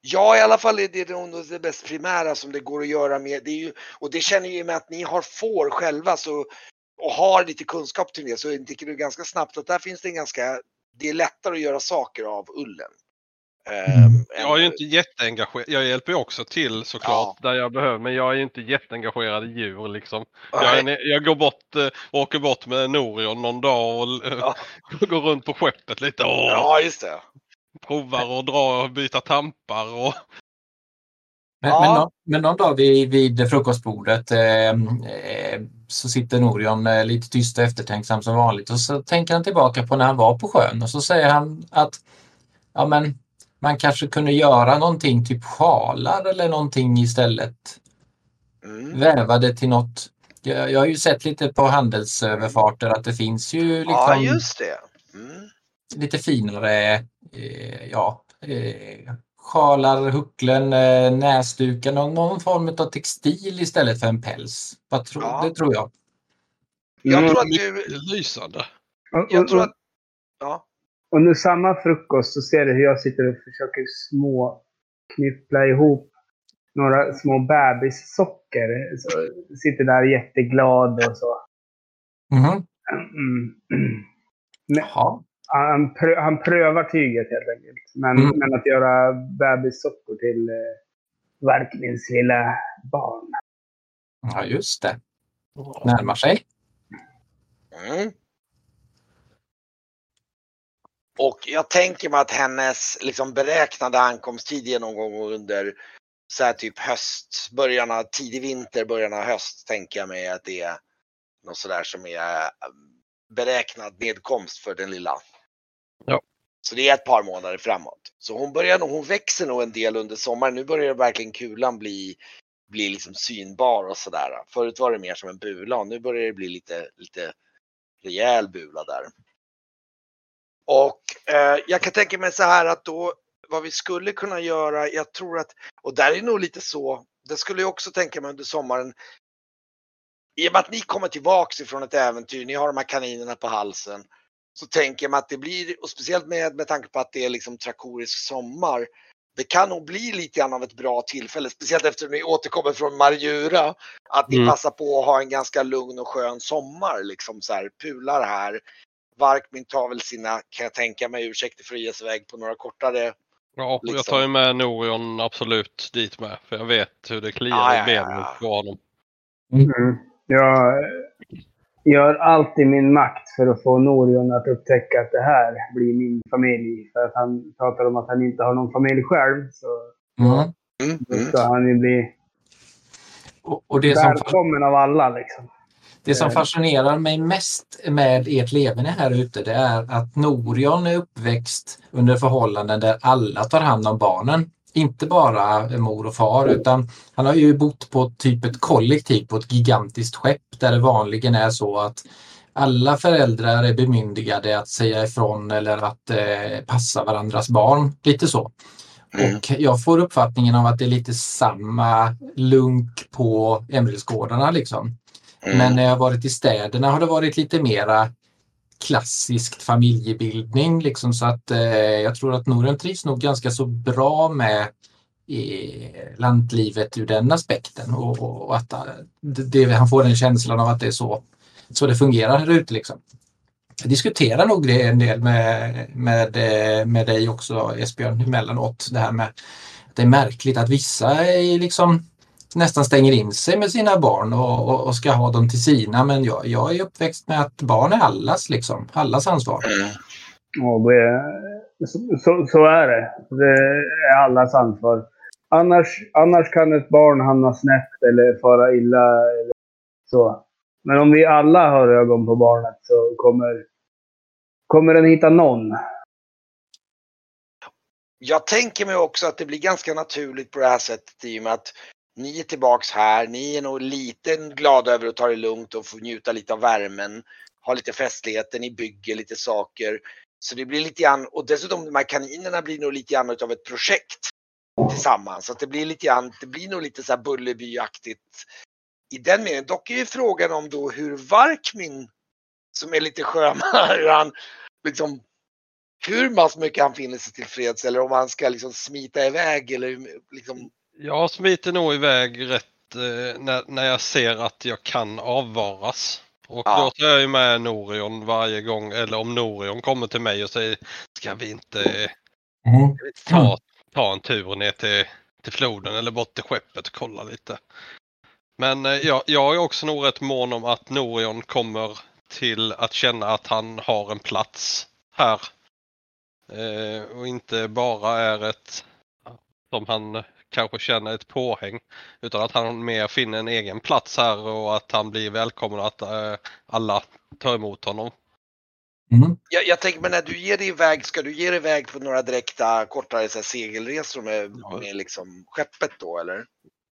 Ja, i alla fall är det nog det mest primära som det går att göra med. Det är ju, och det känner ju med att ni har får själva så, och har lite kunskap till det så tycker du ganska snabbt att där finns det en ganska det är lättare att göra saker av ullen. Mm. Jag är ju inte jätteengagerad. Jag hjälper ju också till såklart ja. där jag behöver. Men jag är ju inte jätteengagerad i djur liksom. Jag, jag, går bort, äh, åker bort med Norion någon dag och äh, ja. <laughs> går runt på skeppet lite. Och ja, just det. Provar och drar och byta tampar och men, ja. men, någon, men någon dag vid, vid frukostbordet eh, eh, så sitter Norion eh, lite tyst och eftertänksam som vanligt och så tänker han tillbaka på när han var på sjön och så säger han att ja, men man kanske kunde göra någonting, typ sjalar eller någonting istället. Mm. Vävade till något. Jag, jag har ju sett lite på handelsöverfarter att det finns ju liksom ja, just det. Mm. lite finare eh, ja, eh, sjalar, hucklen, eh, näsduken och någon form av textil istället för en päls. Tro, ja. Det tror jag. Jag tror att du... Lysande. Jag tror att... Ja. Under samma frukost så ser du hur jag sitter och försöker små knyppla ihop några små bebissocker. Så sitter där jätteglad och så. Mm. Mm. <clears throat> Men, han, prö han prövar tyget helt enkelt. Men, mm. men att göra bebissockor till eh, Varkmins lilla barn. Ja, just det. Närmar sig. Mm. Och jag tänker mig att hennes liksom, beräknade ankomsttid är någon gång under så här typ höst, början av tidig vinter, början av höst tänker jag mig att det är något sådär som är eh, beräknad nedkomst för den lilla. Ja. Så det är ett par månader framåt. Så hon börjar nog, hon växer nog en del under sommaren. Nu börjar verkligen kulan bli, bli liksom synbar och sådär. Förut var det mer som en bula och nu börjar det bli lite, lite rejäl bula där. Och eh, jag kan tänka mig så här att då vad vi skulle kunna göra, jag tror att, och där är nog lite så, det skulle jag också tänka mig under sommaren. I och med att ni kommer tillbaks ifrån ett äventyr, ni har de här kaninerna på halsen så tänker jag mig att det blir, och speciellt med, med tanke på att det är liksom trakorisk sommar, det kan nog bli lite grann av ett bra tillfälle, speciellt efter att ni återkommer från Marjura, att ni mm. passar på att ha en ganska lugn och skön sommar, liksom så här, pular här. Varkmin tar väl sina, kan jag tänka mig, ursäkter för att ge sig iväg på några kortare Ja, liksom. jag tar ju med Norion absolut dit med, för jag vet hur det kliar ah, i benen ja. på honom. Mm. Ja, gör allt i min makt för att få Norion att upptäcka att det här blir min familj. För att han pratar om att han inte har någon familj själv. Så mm. Mm. då ska han ju bli och, och det välkommen som, av alla. Liksom. Det som fascinerar mig mest med ert levande här ute det är att Norion är uppväxt under förhållanden där alla tar hand om barnen inte bara mor och far utan han har ju bott på typ ett kollektiv på ett gigantiskt skepp där det vanligen är så att alla föräldrar är bemyndigade att säga ifrån eller att eh, passa varandras barn. Lite så. Mm. Och jag får uppfattningen av att det är lite samma lunk på Emilsgårdarna liksom. Mm. Men när jag varit i städerna har det varit lite mera klassiskt familjebildning liksom så att eh, jag tror att Norden trivs nog ganska så bra med eh, lantlivet ur den aspekten och, och att eh, det, han får den känslan av att det är så, så det fungerar här ute. Liksom. Jag diskuterar nog det en del med, med, eh, med dig också Esbjörn emellanåt. Det här med att det är märkligt att vissa är liksom nästan stänger in sig med sina barn och, och, och, ska ha dem till sina. Men jag, jag är uppväxt med att barn är allas, liksom. allas ansvar. Mm. Ja, det, så, så, så, är det. Det är allas ansvar. Annars, annars kan ett barn hamna snett eller fara illa. Eller så. Men om vi alla har ögon på barnet så kommer Kommer den hitta någon? Jag tänker mig också att det blir ganska naturligt på det här sättet i och med att ni är tillbaks här. Ni är nog lite glada över att ta det lugnt och få njuta lite av värmen. Ha lite festligheter, ni bygger lite saker. Så det blir lite grann, och dessutom de här kaninerna blir nog lite grann av ett projekt tillsammans. Så att det blir lite grann, det blir nog lite så här Bullerbyaktigt i den meningen. Dock är ju frågan om då hur Varkmin, som är lite <laughs> han liksom hur pass mycket han finner sig tillfreds eller om han ska liksom smita iväg eller liksom. Jag smiter nog iväg rätt eh, när, när jag ser att jag kan avvaras. Och Ja. då tar jag ju med Norion varje gång, eller om Norion kommer till mig och säger Ska vi inte Mm. ta, ta en tur ner till, till floden eller bort till skeppet och kolla lite. Men eh, jag, jag är också nog rätt mån om att Norion kommer till att känna att han har en plats här. Eh, och inte bara är ett, som han kanske känner, ett påhäng. Utan att han mer finner en egen plats här och att han blir välkommen och att eh, alla tar emot honom. Mm. Jag, jag tänker men när du ger dig iväg, ska du ge dig iväg på några direkta kortare så här, segelresor med, Ja. med liksom skeppet då eller?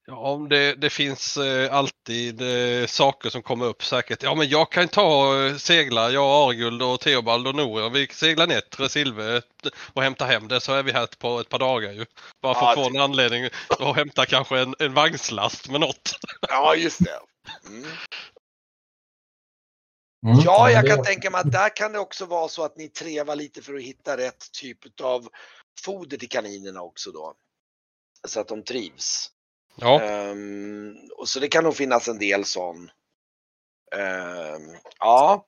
Ja, om det, det finns eh, alltid eh, saker som kommer upp säkert. Ja, men jag kan ta eh, segla, jag, Arguld och Theobald och Nora. Vi seglar ner till Silver och hämtar hem det så är vi här på ett par dagar ju. Bara för Ja, att få en anledning att hämta kanske en, en vagnslast med något. Ja just det. Mm. Mm. Ja, jag kan tänka mig att där kan det också vara så att ni trevar lite för att hitta rätt typ av foder till kaninerna också då. Så att de trivs. Ja, Ehm, och så det kan nog finnas en del sån. Ehm, ja,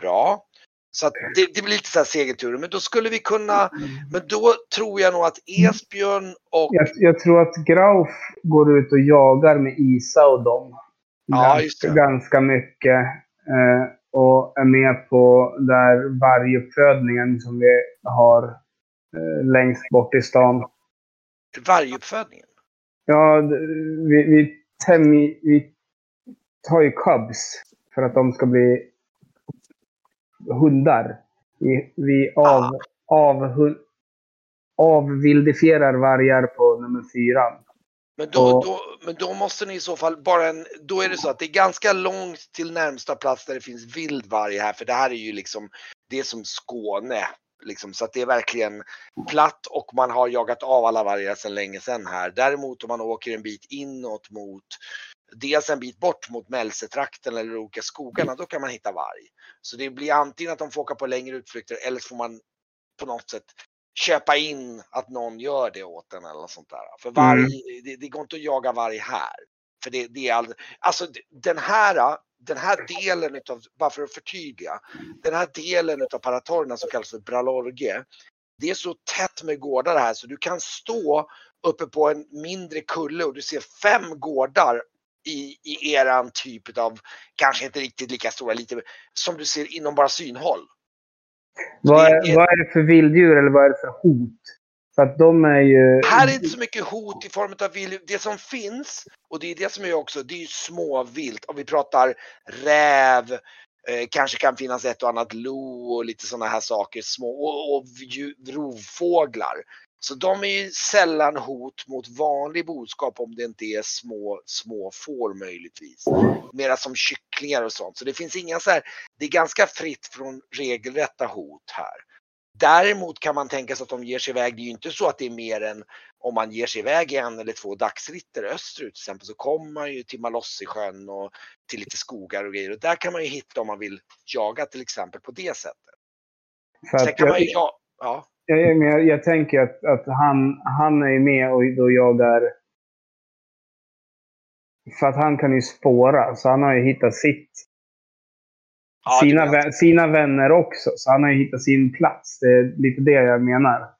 bra. Så att det, det blir lite så här segerturer. Men då skulle vi kunna, men då tror jag nog att Esbjörn och Jag, jag tror att Grauf går ut och jagar med Isa och dem. Ja, ganska, just det. ganska mycket. Eh, och är med på där varguppfödningen som vi har eh, längst bort i stan. varguppfödningen. Ja, vi, vi, tämj, vi tar ju cubs för att de ska bli hundar. Vi, vi av, av, avvildifierar vargar på nummer fyra. Men då, Och- då, men då måste ni i så fall bara en, då är det så att det är ganska långt till närmsta plats där det finns vild varg här för det här är ju liksom, det är som Skåne. Liksom, så att det är verkligen platt och man har jagat av alla vargar sedan länge sedan här. Däremot om man åker en bit inåt mot, dels en bit bort mot Mälsetrakten eller olika skogarna, då kan man hitta varg. Så det blir antingen att de får åka på längre utflykter eller så får man på något sätt köpa in att någon gör det åt en eller sånt där. För varg, det, det går inte att jaga varg här. För det, det är all, alltså den här, den här delen utav, bara för att förtydliga, den här delen utav Paratorna som kallas för Bralorge, det är så tätt med gårdar här så du kan stå uppe på en mindre kulle och du ser fem gårdar i, i eran typ av, kanske inte riktigt lika stora, lite som du ser inom bara synhåll. Vad är- vad är det för vilddjur eller vad är det för hot? Så att de är ju... Här är inte så mycket hot i form av vilt. Det som finns, och det är det som är också, det är ju småvilt. Om vi pratar räv, eh, kanske kan finnas ett och annat lo och lite sådana här saker. Små, och, och rovfåglar. Så de är ju sällan hot mot vanlig boskap om det inte är små, små får möjligtvis. Mera som kycklingar och sånt. Så det finns inga så här, det är ganska fritt från regelrätta hot här. Däremot kan man tänka sig att de ger sig iväg. Det är ju inte så att det är mer än om man ger sig iväg en eller två dagsritter österut till exempel så kommer man ju till Malossisjön och till lite skogar och grejer och där kan man ju hitta om man vill jaga till exempel på det sättet. för Sen kan man ju, jag, ja, ja, jag, men jag, jag tänker att, att han, han är med och då jagar... För att han kan ju spåra, så han har ju hittat sitt. Ja sina, sina vänner också, så han har ju hittat sin plats. Det är lite det jag menar.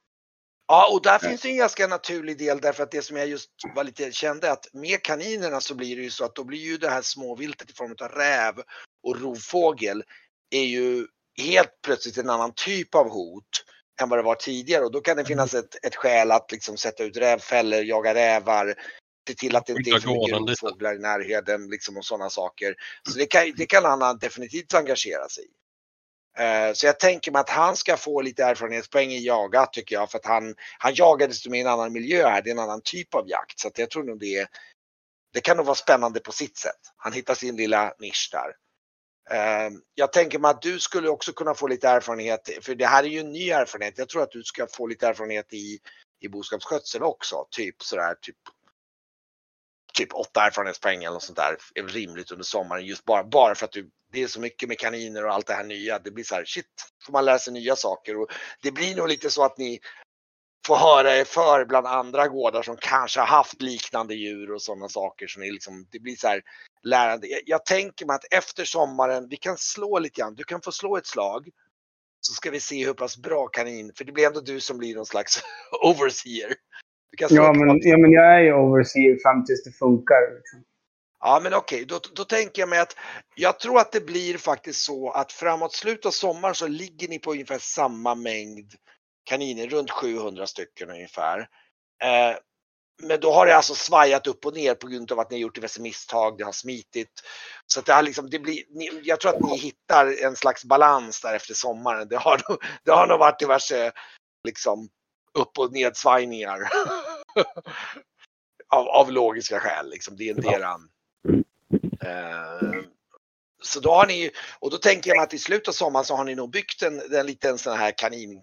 Ja, och där finns det en ganska naturlig del därför att det som jag just var lite kände att med kaninerna så blir det ju så att då blir ju det här småviltet i form av räv och rovfågel är ju helt plötsligt en annan typ av hot än vad det var tidigare och då kan det finnas ett, ett skäl att liksom sätta ut rävfällor, jaga rävar, se till att det inte är för mycket rovfåglar i närheten liksom och sådana saker. Så det kan, det kan han definitivt engagera sig i. Eh, Så jag tänker mig att han ska få lite erfarenhetspoäng i jaga tycker jag för att han, han mer i en annan miljö här. Det är en annan typ av jakt så att jag tror nog det det kan nog vara spännande på sitt sätt. Han hittar sin lilla nisch där. Eh, Jag tänker mig att du skulle också kunna få lite erfarenhet, för det här är ju en ny erfarenhet. Jag tror att du ska få lite erfarenhet i, i boskapsskötsel också, typ sådär typ typ åtta erfarenhetspoäng eller något sånt där är väl rimligt under sommaren just bara, bara för att du, det är så mycket med kaniner och allt det här nya. Det blir så här shit, får man lära sig nya saker och det blir nog lite så att ni får höra er för bland andra gårdar som kanske har haft liknande djur och sådana saker. Så ni liksom, det blir så här lärande. Jag, jag tänker mig att efter sommaren, vi kan slå lite grann. Du kan få slå ett slag. Så ska vi se hur pass bra kanin, för det blir ändå du som blir någon slags <laughs> overseer. Ja men, ja, men jag är ju overseer fram tills det funkar. Liksom. Ja men okej, då, då tänker jag mig att jag tror att det blir faktiskt så att framåt slutet av sommaren så ligger ni på ungefär samma mängd kaniner, runt 700 stycken ungefär. Eh, men då har det alltså svajat upp och ner på grund av att ni har gjort diverse misstag, det har smitit. Så att det har liksom, det blir, ni, jag tror att ni hittar en slags balans där efter sommaren. Det har, det har nog varit diverse liksom upp och nedsvajningar. <laughs> av, av logiska skäl liksom. Det är en Ja. deran. Eh, så då har ni, och då tänker jag att i slutet av sommaren så har ni nog byggt en, en liten sån här kanin,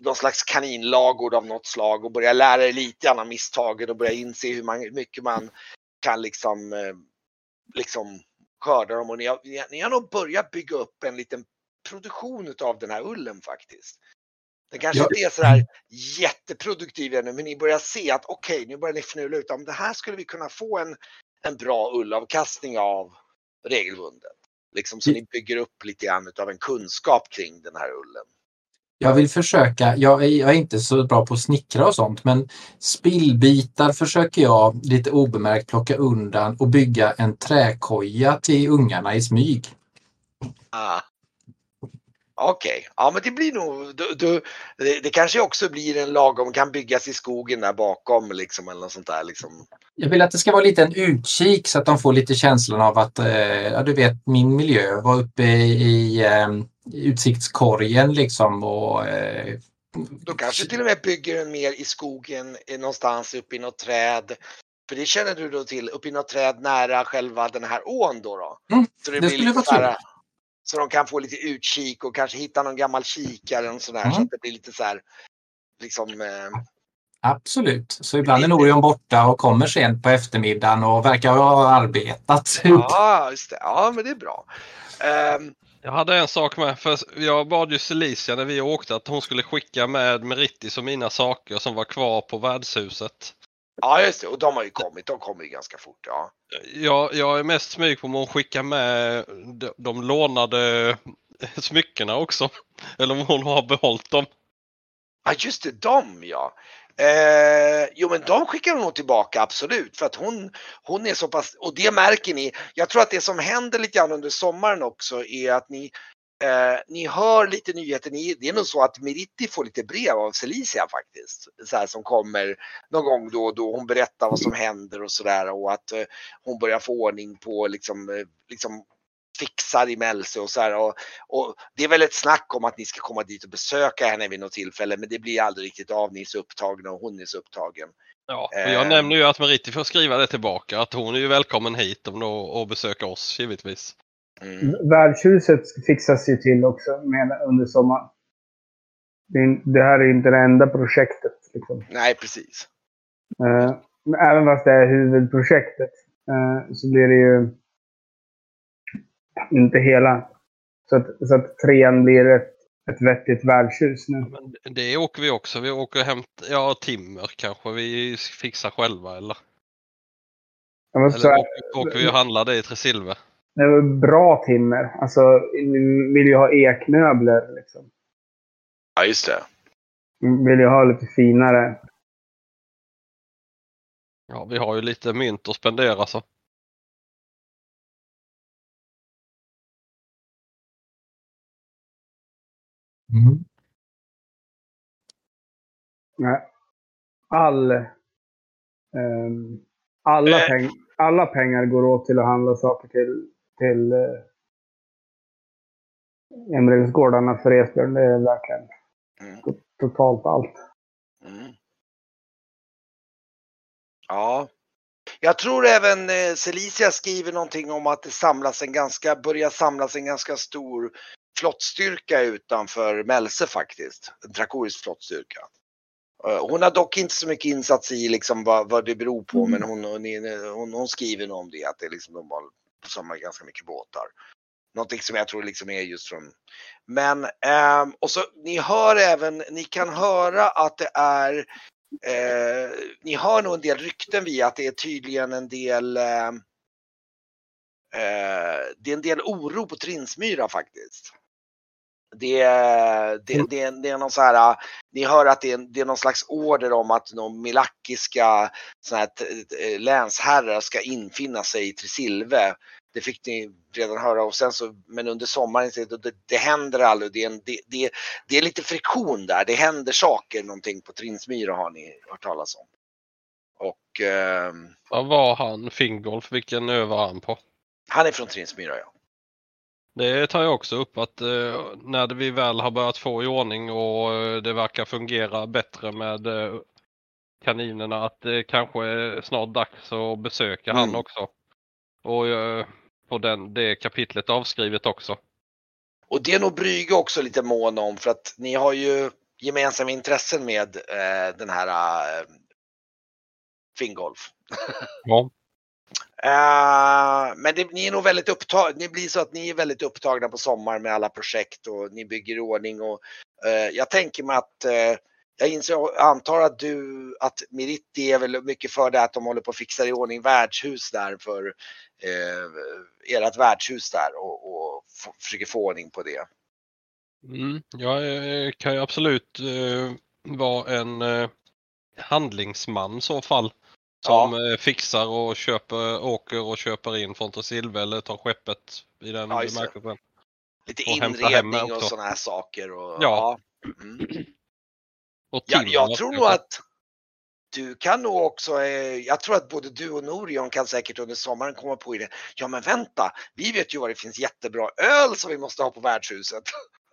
någon slags kaninlagård av något slag och börjar lära er lite grann av misstagen och börja inse hur, man, hur mycket man kan liksom, eh, liksom skörda dem. Och ni har, ni har- ni har nog börjat bygga upp en liten produktion av den här ullen faktiskt. Den kanske Ja. inte är sådär jätteproduktiv ännu, men ni börjar se att okej, nu börjar ni fnula ut om det här skulle vi kunna få en, en bra ullavkastning av regelbundet. Liksom så ni bygger upp lite grann av en kunskap kring den här ullen. Jag vill försöka, jag är, jag är inte så bra på att snickra och sånt, men spillbitar försöker jag lite obemärkt plocka undan och bygga en träkoja till ungarna i smyg. Ah. Okej, ja men det blir nog, du, du, det, det kanske också blir en lagom, kan byggas i skogen där bakom liksom eller något sånt där liksom. Jag vill att det ska vara lite en utkik så att de får lite känslan av att, eh, ja du vet, min miljö var uppe i, eh, utsiktskorgen liksom och eh, Då kanske till och med bygger den mer i skogen eh, någonstans uppe i något träd. För det känner du då till, uppe i något träd nära själva den här ån då. då. Mm, så det blir skulle lite vara så här. Så de kan få lite utkik och kanske hitta någon gammal kikare och sådär så Mm. att det blir lite så här liksom eh, Absolut. Så ibland är Norion borta och kommer sent på eftermiddagen och verkar ha arbetat. <laughs> Ja, just det. Ja, men det är bra. Ehm, Jag hade en sak med, för jag bad ju Celicia när vi åkte att hon skulle skicka med Meritis och mina saker som var kvar på värdshuset. Ja, just det. Och de har ju kommit. De kommer ju ganska fort. Ja. Jag, jag är mest smyg på om hon skickar med de, de lånade smyckena också. <laughs> Eller om hon har behållit dem. Ja, just det. De ja. Eh, jo, men de skickar hon nog tillbaka absolut för att hon, hon är så pass och det märker ni. Jag tror att det som händer lite grann under sommaren också är att ni Eh, ni hör lite nyheter. Ni, det är nog så att Meritti får lite brev av Celicia faktiskt. Så här, som kommer någon gång då och då. Hon berättar vad som händer och sådär och att eh, hon börjar få ordning på liksom, eh, liksom fixar i Mälse och så här. Och, och det är väl ett snack om att ni ska komma dit och besöka henne vid något tillfälle men det blir aldrig riktigt av. Ni är så upptagna och hon är så upptagen. Ja, och Eh. jag nämner ju att Meritti får skriva det tillbaka. Att hon är ju välkommen hit då, och besöka oss givetvis. Mm. Värdshuset fixas ju till också med, under sommaren. Det, är- det här är inte det enda projektet. Liksom. Nej precis. Men även fast det är huvudprojektet eh, så blir det ju inte hela. Så att, så att trean blir ett, ett vettigt värdshus nu. Men det åker vi också. Vi åker och hämtar, ja timmer kanske vi fixar själva eller? Eller säga, åker, åker vi och handlar det i Tresilver? Det var bra timmer. Alltså, vi vill ju ha ekmöbler. Liksom. Ja just det. Vi vill ju ha lite finare. Ja, vi har ju lite mynt att spendera så. Mm. Nej. All, ehm, alla, Eh. peng, alla pengar går åt till att handla saker till, till, eh, Emrelsgårdarna för Esbjörn. Det är verkligen Mm. to- totalt allt. Mm. Ja. Jag tror även eh, Celicia skriver någonting om att det samlas en ganska, börjar samlas en ganska stor flottstyrka utanför Mälse faktiskt. En drakorisk flottstyrka. Eh, Hon har dock inte så mycket insats i liksom vad, vad det beror på men hon, hon, hon, hon skriver om det att det liksom de har som har ganska mycket båtar. Någonting som jag tror liksom är just från men ehm, och så ni hör även, ni kan höra att det är eh, ni hör nog en del rykten via att det är tydligen en del ehm, eh, det är en del oro på Trinsmyra faktiskt. Det, det, det, är- det är någon så här, ni hör att det är, det är någon slags order om att de milakiska här, länsherrar ska infinna sig i Trisilve. Det fick ni redan höra och sen så, men under sommaren, det, det, det händer aldrig. Det är, en, det, det, det är lite friktion där. Det händer saker någonting på Trinsmyra har ni hört talas om. Och ehm, Vad var han Fingolf? Vilken ö var han på? han är från Trinsmyra ja. Det tar jag också upp att eh, när vi väl har börjat få i ordning och eh, det verkar fungera bättre med eh, kaninerna att det kanske är snart dags att besöka Mm. han också. Och få den, det kapitlet avskrivet också. Och det är nog Brygge också lite mån om för att ni har ju gemensamma intressen med eh, den här eh, Fingolf. Ja. Eh, men det, ni är nog väldigt upptagna, ni blir så att ni är väldigt upptagna på sommaren med alla projekt och ni bygger i ordning och uh, jag tänker mig att uh, jag inser, antar att du, att Meritti är väl mycket för det att de håller på att fixa i ordning värdshus där för eh, ert värdshus där och, och försöker få ordning på det. Mm, jag kan ju absolut vara en handlingsman i så fall. Som Ja. eh, fixar och köper, åker och köper in från Tresilve eller tar skeppet i den Ja, bemärkelsen. Lite Och inredning och sådana här saker. Och, Ja. Mm. Och Ja, jag tror nog att du kan nog också, eh, jag tror att både du och Norion kan säkert under sommaren komma på idén. Ja men vänta, vi vet ju var det finns jättebra öl som vi måste ha på värdshuset. <laughs>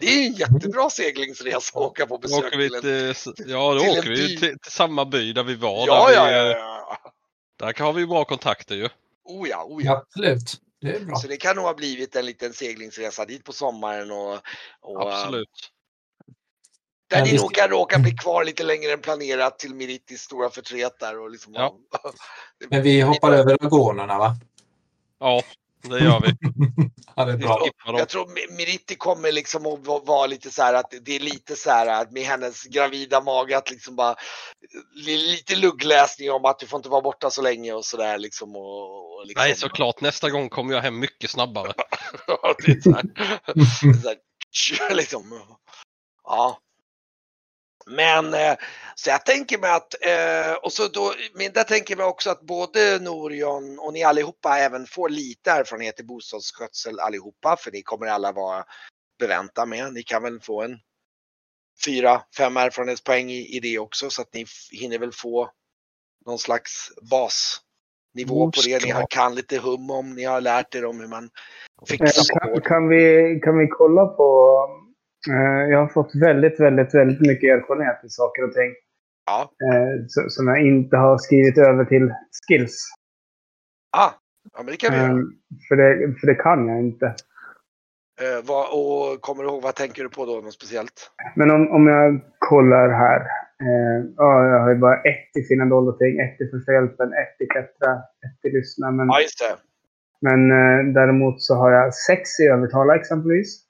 Det är ju en jättebra seglingsresa att åka på besök åker vi till en... till, ja, då till åker vi till, till samma by där vi var. Ja, där, ja, vi, ja, ja. där har vi ju bra kontakter ju. Oh ja, oh ja. Absolut. Det är bra. Så det kan nog ha blivit en liten seglingsresa dit på sommaren och, och eh, Absolut. där ni nog kan råka bli kvar lite längre än planerat till Meritis stora förtret där och liksom Ja. <laughs> Men vi hoppar över agonerna va? Ja, det gör vi. <laughs> Ja, det är bra. Jag tror Mi- Meritti kommer liksom att va- vara lite så här att det är lite så här att med hennes gravida mage att liksom bara li- lite luggläsning om att du får inte vara borta så länge och sådär liksom. Och, och liksom. Nej, såklart. Nästa gång kommer jag hem mycket snabbare. <laughs> Ja, det är så här, det är så här, tj- <laughs> liksom. Ja. Men eh, så jag tänker mig att, eh, och så då, men där tänker jag också att både Norion och ni allihopa även får lite erfarenhet i bostadsskötsel allihopa, för ni kommer alla vara bevänta med. Ni kan väl få en fyra, fem erfarenhetspoäng i, i det också, så att ni hinner väl få någon slags basnivå på det. Ni har, kan lite hum om, ni har lärt er om hur man Eh, fixar Kan, gård. kan, vi, kan vi kolla på... Eh, jag har fått väldigt, väldigt, väldigt mycket erfarenhet i saker och ting. Ja. Eh, som jag inte har skrivit över till skills. Ah, ja, men det kan vi Eh, göra. för, det, för det kan jag inte. Eh, vad, och kommer du ihåg, vad tänker du på då, något speciellt? Men om, om jag kollar här. Eh, ja, jag har ju bara ett i fina dolda ting, ett i första hjälpen, ett i klättra, ett i lyssna. Men, Ja, just det. men eh, däremot så har jag sex i övertala exempelvis.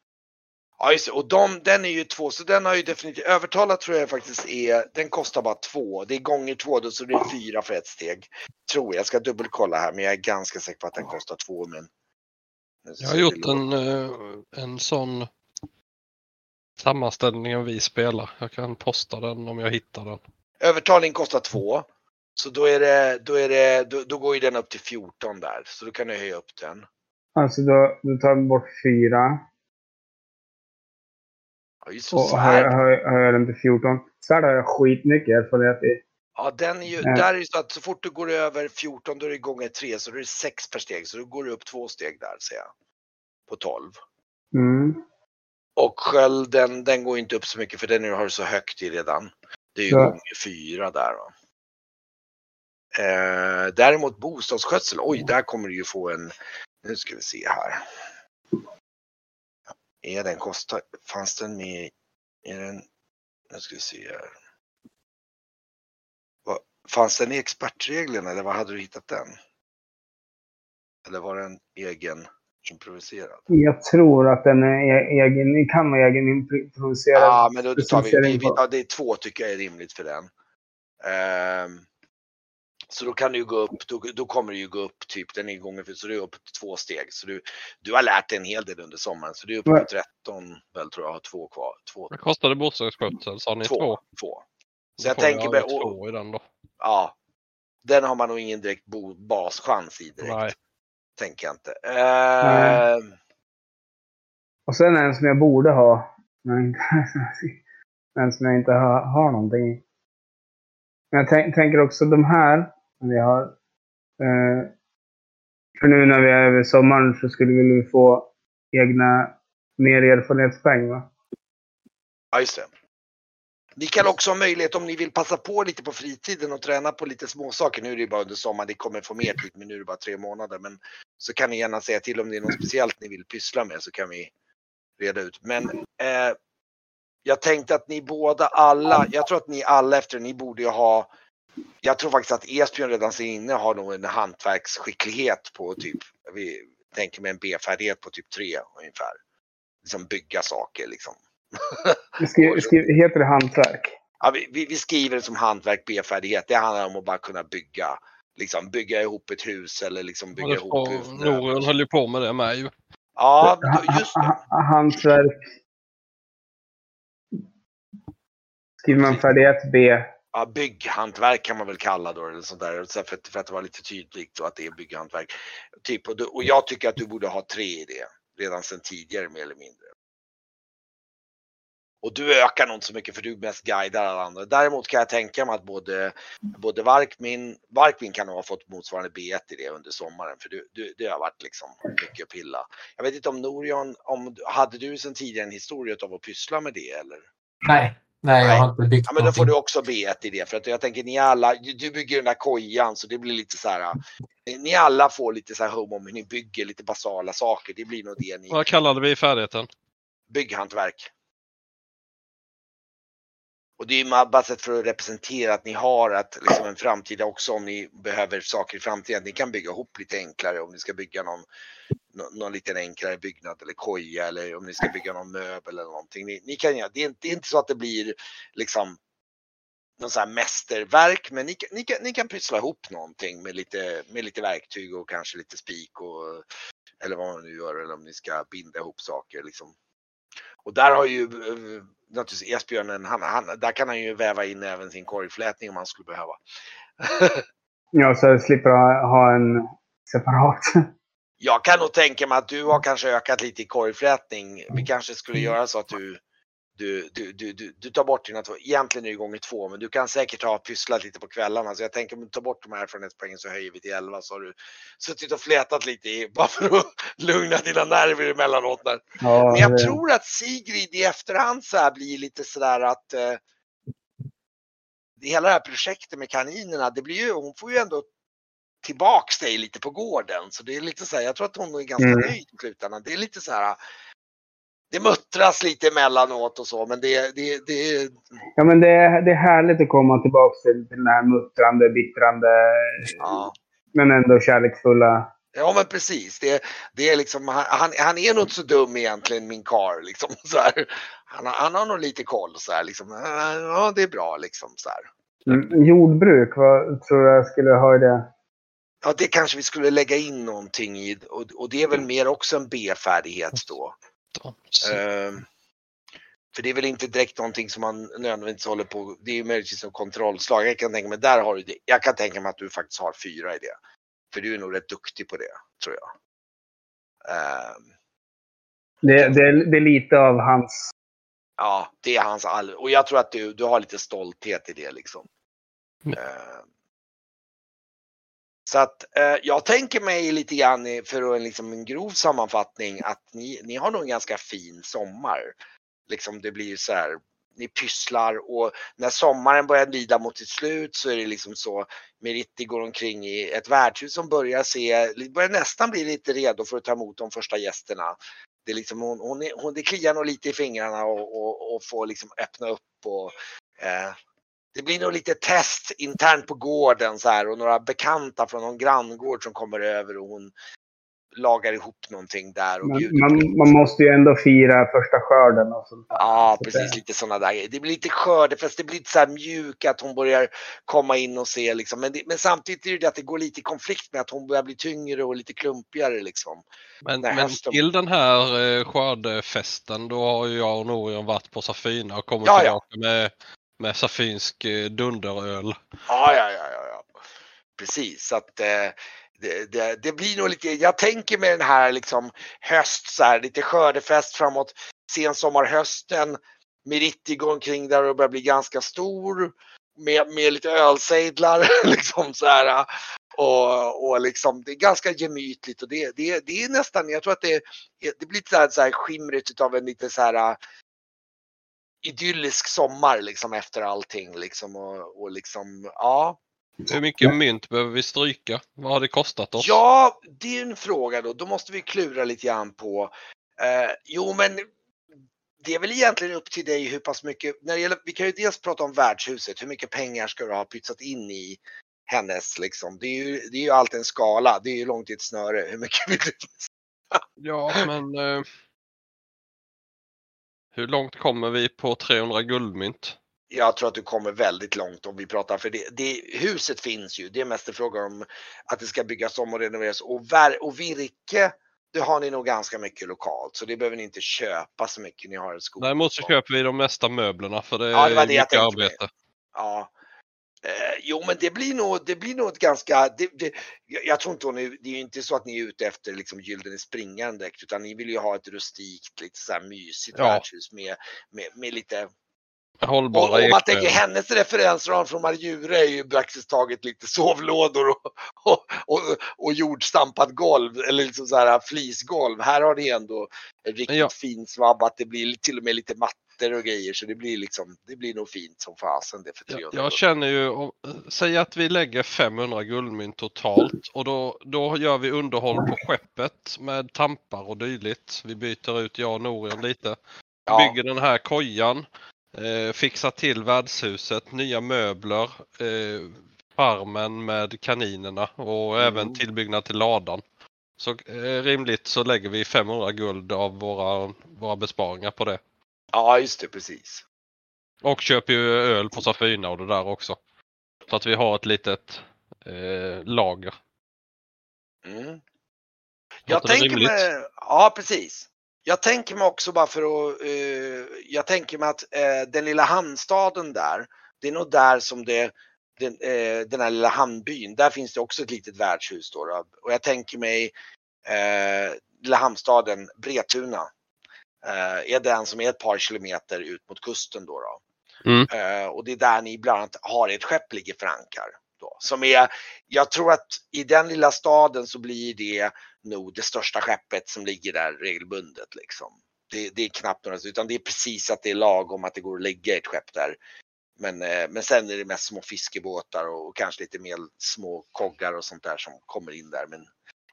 Ja, just det. Och de, den är ju två, så den har ju definitivt, övertalat tror jag faktiskt är, den kostar bara två. Det är gånger två, då, så det är fyra för ett steg. Tror jag, jag ska dubbelkolla här, men jag är ganska säker på att den kostar två. Men... Jag har gjort en, eh, en sån sammanställning vi spelar. Jag kan posta den om jag hittar den. Övertalning kostar två. Så då är det, då är det, då, då går ju den upp till 14 där. Så då kan du höja upp den. Alltså då, då tar bort fyra. Ja, just Och höjer, svärd. höjer, höjer den till 14. Svärd har jag skitmycket erfarenhet i. Ja, den är ju, Ja. där är det så att så fort du går över 14 då är det gånger 3 så då är det 6 per steg. Så då går du upp två steg där ser jag. På 12. Mm. Och skölden, den går inte upp så mycket för den har du så högt i redan. Det är ju Ja. gånger fyra där. Va? Eh, däremot bostadsskötsel, oj där kommer du ju få en, nu ska vi se här. Är den kostar, fanns den med, är den, nu ska vi se här. Vad, fanns den i expertreglerna eller var hade du hittat den? Eller var den egen improviserad? Jag tror att den är egen, kan vara egen improviserad. Ja, men då, tar vi, vi, vi ja, det är två tycker jag är rimligt för den. Ehm, så då kan du ju gå upp, då, då kommer du ju gå upp typ, den är gånger för, så du är upp två steg. Så du, du har lärt dig en hel del under sommaren, så du är uppe på Ja. 13, väl tror jag, har två kvar. Två, Vad kostade bostadsskötsel? Sa ni två? två, två. Så jag tänker, alla mig- två i den då. ja, den har man nog ingen direkt bo, baschans i direkt. Nej. Tänker jag inte. Ehm, Och sen en som jag borde ha. Men, men <laughs> som jag inte har, har någonting i. Men jag tänk, tänker också de här som Vi har, eh, för nu när vi är över sommaren så skulle vi få egna mer erfarenhetspoäng va? Ja, just det. Ni kan också ha möjlighet om ni vill passa på lite på fritiden och träna på lite småsaker. Nu är det ju bara under sommaren, det kommer få mer tid, men nu är det bara tre månader. Men så kan ni gärna säga till om det är något speciellt ni vill pyssla med så kan vi reda ut. Men eh, jag tänkte att ni båda alla, jag tror att ni alla efter, ni borde ju ha jag tror faktiskt att Esbjörn redan sen inne har nog en hantverksskicklighet på typ, vi tänker med en B-färdighet på typ tre ungefär. Liksom bygga saker liksom. <laughs> Skri, skri, heter det hantverk? Ja, vi, vi, vi skriver det som hantverk B-färdighet. Det handlar om att bara kunna bygga, liksom bygga ihop ett hus eller liksom bygga ihop hus. Norion höll ju på med det med ju. Ja, just det. ha- ha- Hantverk. Skriver man färdighet B. Ja, bygghantverk kan man väl kalla då eller sånt där. För, att, för att det var lite tydligt så att det är bygghantverk. Typ, och, du, och jag tycker att du borde ha tre i det redan sedan tidigare mer eller mindre. Och du ökar nog inte så mycket för du mest guidar alla andra. Däremot kan jag tänka mig att både, både Varkmin, Varkmin kan nog ha fått motsvarande B1 i det under sommaren för du, du, det har varit liksom mycket att pilla. Jag vet inte om Norion, om, hade du sedan tidigare en historia av att pyssla med det eller? Nej, nej, Nej. jag har inte byggt Ja men då får du också B1 i det för att jag tänker ni alla, du bygger den där kojan så det blir lite så här. Ni alla får lite så här hum om hur ni bygger lite basala saker. Det blir nog det ni, Vad kallade vi färdigheten? bygghantverk. Och det är ju bara sätt för att representera att ni har att, liksom en framtida också om ni behöver saker i framtiden. Att ni kan bygga ihop lite enklare om ni ska bygga någon, någon, någon liten enklare byggnad eller koja eller om ni ska bygga någon möbel eller någonting. Ni, ni kan, det, är inte, det är inte så att det blir liksom någon sån här mästerverk men ni, ni, kan, ni kan pyssla ihop någonting med lite, med lite verktyg och kanske lite spik och eller vad man nu gör eller om ni ska binda ihop saker liksom. Och där har ju eh, naturligtvis Esbjörnen, han, han, där kan han ju väva in även sin korgflätning om han skulle behöva. <laughs> Ja, så jag slipper ha, ha en separat. Jag kan nog tänka mig att du har kanske ökat lite i korgflätning. Vi kanske skulle göra så att du, du, du, du, du, du tar bort dina två, egentligen är det gånger två, men du kan säkert ha pysslat lite på kvällarna. Så jag tänker om du tar bort de här erfarenhetspoängen så höjer vi till 11 så har du suttit och flätat lite i, <laughs> bara för att lugna dina nerver emellanåt. Där. Ja, Men jag det- tror att Sigrid i efterhand så här blir lite sådär att eh, det hela det här projektet med kaninerna, det blir ju, hon får ju ändå tillbaks dig lite på gården. Så det är lite så här, jag tror att hon är ganska Mm. nöjd i slutändan. Det är lite så här, det muttras lite emellanåt och så, men det, det, det Ja, men det är, det är härligt att komma tillbaka till, till den här muttrande, bittrande, ja. men ändå kärleksfulla. Ja men precis. Det, det är liksom, han, han- är nog inte så dum egentligen min karl. Liksom, <laughs> så här. Han, han har nog lite koll så här, liksom. Ja det är bra liksom så här. Mm, jordbruk, vad tror jag skulle ha i det? Ja, det kanske vi skulle lägga in någonting i och, och det är väl mer också en B-färdighet då. Då. Så, Ehm, för det är väl inte direkt någonting som man nödvändigtvis håller på, det är ju möjligtvis en kontrollslag. Jag kan tänka mig, där har du det. Jag kan tänka mig att du faktiskt har fyra i det. För du är nog rätt duktig på det, tror jag. Ehm, Det, det, det är lite av hans... ja, det är hans all... Och jag tror att du, du har lite stolthet i det liksom. Mm. Ehm, så att eh, jag tänker mig lite grann för en, liksom en grov sammanfattning att ni, ni har nog en ganska fin sommar. Liksom det blir så här, ni pysslar och när sommaren börjar lida mot sitt slut så är det liksom så Meritti går omkring i ett värdshus som börjar se, börjar nästan bli lite redo för att ta emot de första gästerna. Det, är liksom, hon, hon, är, hon, det kliar nog lite i fingrarna och, och, och får liksom öppna upp och eh, det blir nog lite test internt på gården så här och några bekanta från någon granngård som kommer över och hon lagar ihop någonting där och Man, man, lite. man måste ju ändå fira första skörden och sånt. Ja, Så precis det- lite sådana där. Det blir lite skördefest, det blir lite så här mjuk att hon börjar komma in och se liksom. Men, det, men samtidigt är det det att det går lite i konflikt med att hon börjar bli tyngre och lite klumpigare liksom. Men, men hösten- till den här eh, skördefesten då har ju jag och Norion varit på Safina och kommit Ja, ja. tillbaka med, med safinsk eh, dunderöl. Ja, ja, ja, ja, ja. Precis, så att eh, det, det, det blir nog lite, jag tänker med den här liksom höst så här, lite skördefest framåt sensommarhösten. Meritti går omkring där och börjar bli ganska stor med, med lite ölsejdlar <laughs> liksom så här. Och, och liksom, det är ganska gemytligt och det, det, det är nästan, jag tror att det, det blir lite så här, så här skimrigt av en lite så här idyllisk sommar liksom efter allting liksom och, och liksom, ja. Hur mycket mynt behöver vi stryka? Vad har det kostat oss? Ja, det är en fråga då. Då måste vi klura lite grann på. Eh, jo, men det är väl egentligen upp till dig hur pass mycket. När det gäller, vi kan ju dels prata om värdshuset. Hur mycket pengar ska du ha pytsat in i hennes liksom? Det är ju, det är ju alltid en skala. Det är ju långt i ett snöre. Hur mycket vill <laughs> du? Ja, men eh, hur långt kommer vi på 300 guldmynt? Jag tror att du kommer väldigt långt om vi pratar för det, det huset finns ju. Det är mest en fråga om att det ska byggas om och renoveras och, ver, och virke. Det har ni nog ganska mycket lokalt så det behöver ni inte köpa så mycket. Ni har en skog. Däremot så köper vi de mesta möblerna för det är Ja, det var det mycket arbete. Ja. Eh, jo, men det blir nog, det blir nog ett ganska, det, det, jag, jag tror inte hon är, det är ju inte så att ni är ute efter liksom gyllene springaren direkt, utan ni vill ju ha ett rustikt, lite så här mysigt Ja. värdshus med, med, med lite och Hållbara om man tänker hennes referensram från Marjure är ju praktiskt taget lite sovlådor och, och, och, och jordstampat golv eller liksom så här flisgolv. Här har ni ändå riktigt Ja. fin svabbat. Det blir till och med lite mattor och grejer så det blir liksom, det blir nog fint som fasen det för Jag, 300 jag känner ju, om- säg att vi lägger 500 guldmynt totalt och då, då gör vi underhåll på skeppet med tampar och dylikt. Vi byter ut jag och Norion lite. Ja, Bygger den här kojan, eh, fixar till värdshuset, nya möbler, eh, farmen med kaninerna och Mm. även tillbyggnad till ladan. Så eh, rimligt så lägger vi 500 guld av våra, våra besparingar på det. ja, just det, precis. Och köper ju öl på Safina och det där också. Så att vi har ett litet eh, lager. Mm. Jag tänker mig, ja precis. Jag tänker mig också bara för att, eh, jag tänker mig att eh, den lilla hamnstaden där, det är nog där som det, den, eh, den här lilla hamnbyn, där finns det också ett litet värdshus då. då. Och jag tänker mig eh, lilla hamnstaden Bretuna eh, är den som är ett par kilometer ut mot kusten då. då. Mm. Eh, och det är där ni bland annat har ett skepp ligger för ankar. Då, som är, jag tror att i den lilla staden så blir det nog det största skeppet som ligger där regelbundet. Liksom. Det, det är knappt några, utan det är precis att det är lagom att det går att lägga ett skepp där. Men, eh, men sen är det mest små fiskebåtar och, kanske lite mer små koggar och sånt där som kommer in där. Men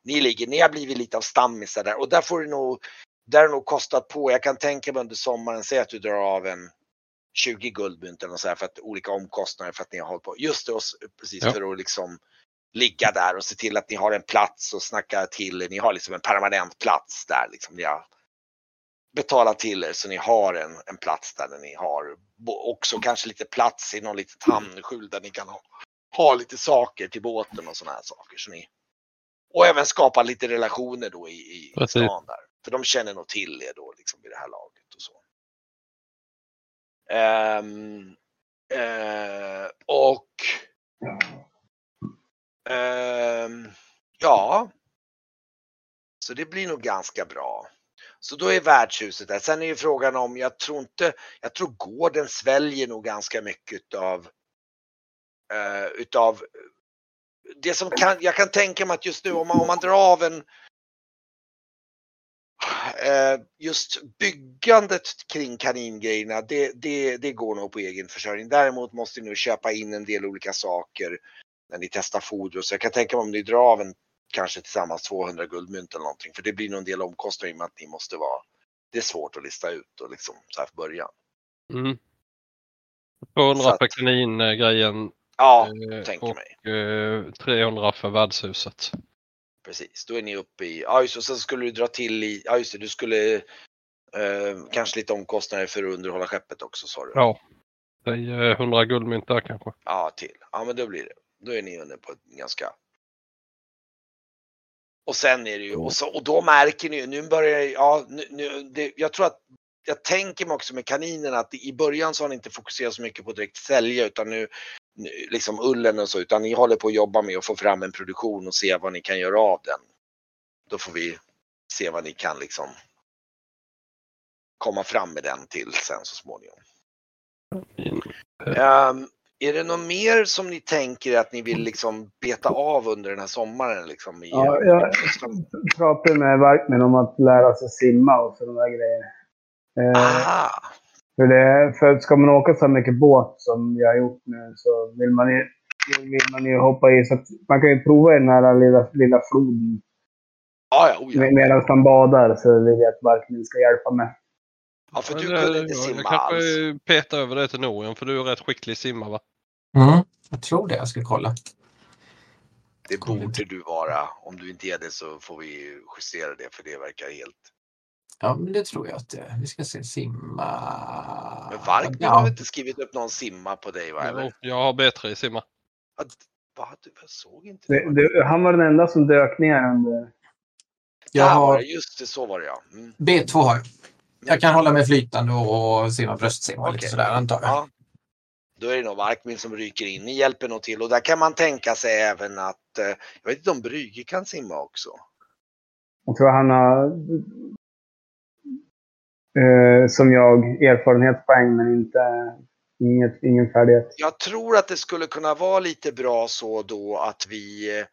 ni ligger, ni har blivit lite av stammisar där och där får det nog, där har nog kostat på. Jag kan tänka mig under sommaren, säg att du drar av en 20 guldmynt eller så här för att olika omkostnader för att ni har hållit på. Just det, precis Ja. för att liksom ligga där och se till att ni har en plats och snacka till er. Ni har liksom en permanent plats där liksom. Ni har betalat till er så ni har en, en plats där, där ni har också kanske lite plats i någon litet hamnskjul där ni kan ha, ha lite saker till båten och sådana här saker. Så ni, och även skapa lite relationer då i, i Precis. stan där. För de känner nog till er då liksom vid det här laget och så. Ehm, eh, och ehm, ja, så det blir nog ganska bra. Så då är värdshuset där. Sen är ju frågan om, jag tror inte, jag tror gården sväljer nog ganska mycket utav, uh, utav det som kan, jag kan tänka mig att just nu om man, om man drar av en eh, just byggandet kring kaningrejerna, det, det, det går nog på egen försörjning. Däremot måste ni nu köpa in en del olika saker när ni testar foder. Så jag kan tänka mig om ni drar av en kanske tillsammans 200 guldmynt eller någonting. För det blir nog en del omkostnader i och med att ni måste vara. Det är svårt att lista ut och liksom så här för början. Mm. 200 Så att- för kaningrejen Ja, eh, tänker och mig. eh, 300 för värdshuset. Precis, då är ni uppe i, ja just och sen skulle du dra till i, ja just det, du skulle eh, kanske lite omkostnader för att underhålla skeppet också sa du? Ja. Det är 100 guldmynt där kanske. Ja, till. Ja, men då blir det. Då är ni under på ett ganska... Och sen är det ju, och, så, och då märker ni ju, nu börjar ja, nu, nu, det, jag tror att, jag tänker mig också med kaninerna att i början så har ni inte fokuserat så mycket på direkt sälja utan nu, nu liksom ullen och så, utan ni håller på att jobba med att få fram en produktion och se vad ni kan göra av den. Då får vi se vad ni kan liksom komma fram med den till sen så småningom. Ehm, är det något mer som ni tänker att ni vill liksom beta av under den här sommaren? Liksom, i, Ja, jag pratade med Varkmen om att lära sig simma och sådana där grejer. Eh, Aha! för, det, för ska man åka så mycket båt som jag har gjort nu så vill man ju, vill man ju hoppa i. Så man kan ju prova i den här lilla, lilla floden. Ja, ja, oh, ja. Med- Medan man badar så vill jag att Varkmin ska hjälpa mig. Ja, för du Ja, kunde inte jag simma kanske alls. petar över det till Norion för du är rätt skicklig simma va? Mm, jag tror det. Jag ska kolla. Det borde du vara. Om du inte är det så får vi justera det för det verkar helt... Ja, men det tror jag att det är. Vi ska se. Simma. Men Varkmin ja. har väl inte skrivit upp någon simma på dig va? Jo, jag har B3 i simma. Ja, Va? Du, jag såg inte Det, det, han var den enda som dök ner under... Jag Där var har det, just det, så var det ja. Mm. B2 har jag. Jag kan hålla mig flytande och simma bröstsimma och lite Okej. sådär antar jag. Ja. Då är det nog Varkmin som ryker in. Ni hjälper nog till och där kan man tänka sig även att, eh, jag vet inte om Brygge kan simma också. Jag tror han har... Eh, som jag, erfarenhetspoäng men inte... Inget, ingen färdighet. Jag tror att det skulle kunna vara lite bra så då att vi, eh,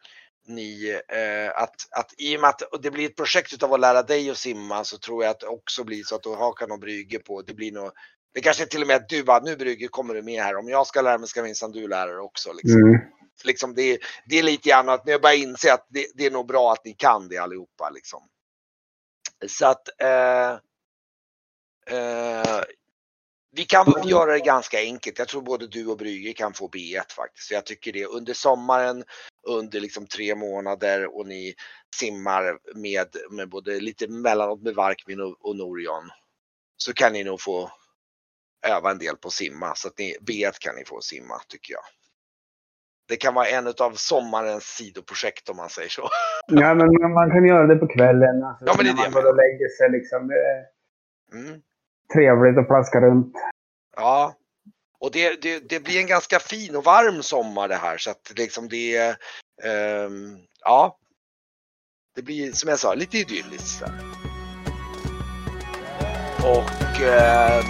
ni, eh, att, att i och med att det blir ett projekt utav att lära dig att simma så tror jag att det också blir så att du hakar någon Brygge på, det blir nog, det kanske är till och med att du bara, nu Brygge kommer du med här, om jag ska lära mig ska minsann du lära dig också. Liksom. Mm. Liksom det, det är lite grann att ni börjar inse att det, det är nog bra att ni kan det allihopa. Liksom. Så att eh, eh, vi kan göra det ganska enkelt. Jag tror både du och Brygge kan få B1 faktiskt. Så jag tycker det under sommaren under liksom tre månader och ni simmar med, med både lite mellanåt med Varkmin och, och Norion. Så kan ni nog få öva en del på att simma. Så att ni, B1 kan ni få simma tycker jag. Det kan vara en av sommarens sidoprojekt om man säger så. <laughs> Ja, men man, kan göra det på kvällen. Alltså, Ja, men det är när det man går och lägger sig liksom. Mm trevligt att plaska runt. Ja, och det, det, det blir en ganska fin och varm sommar det här så att liksom det är, ja. Det blir som jag sa lite idylliskt. Och eh,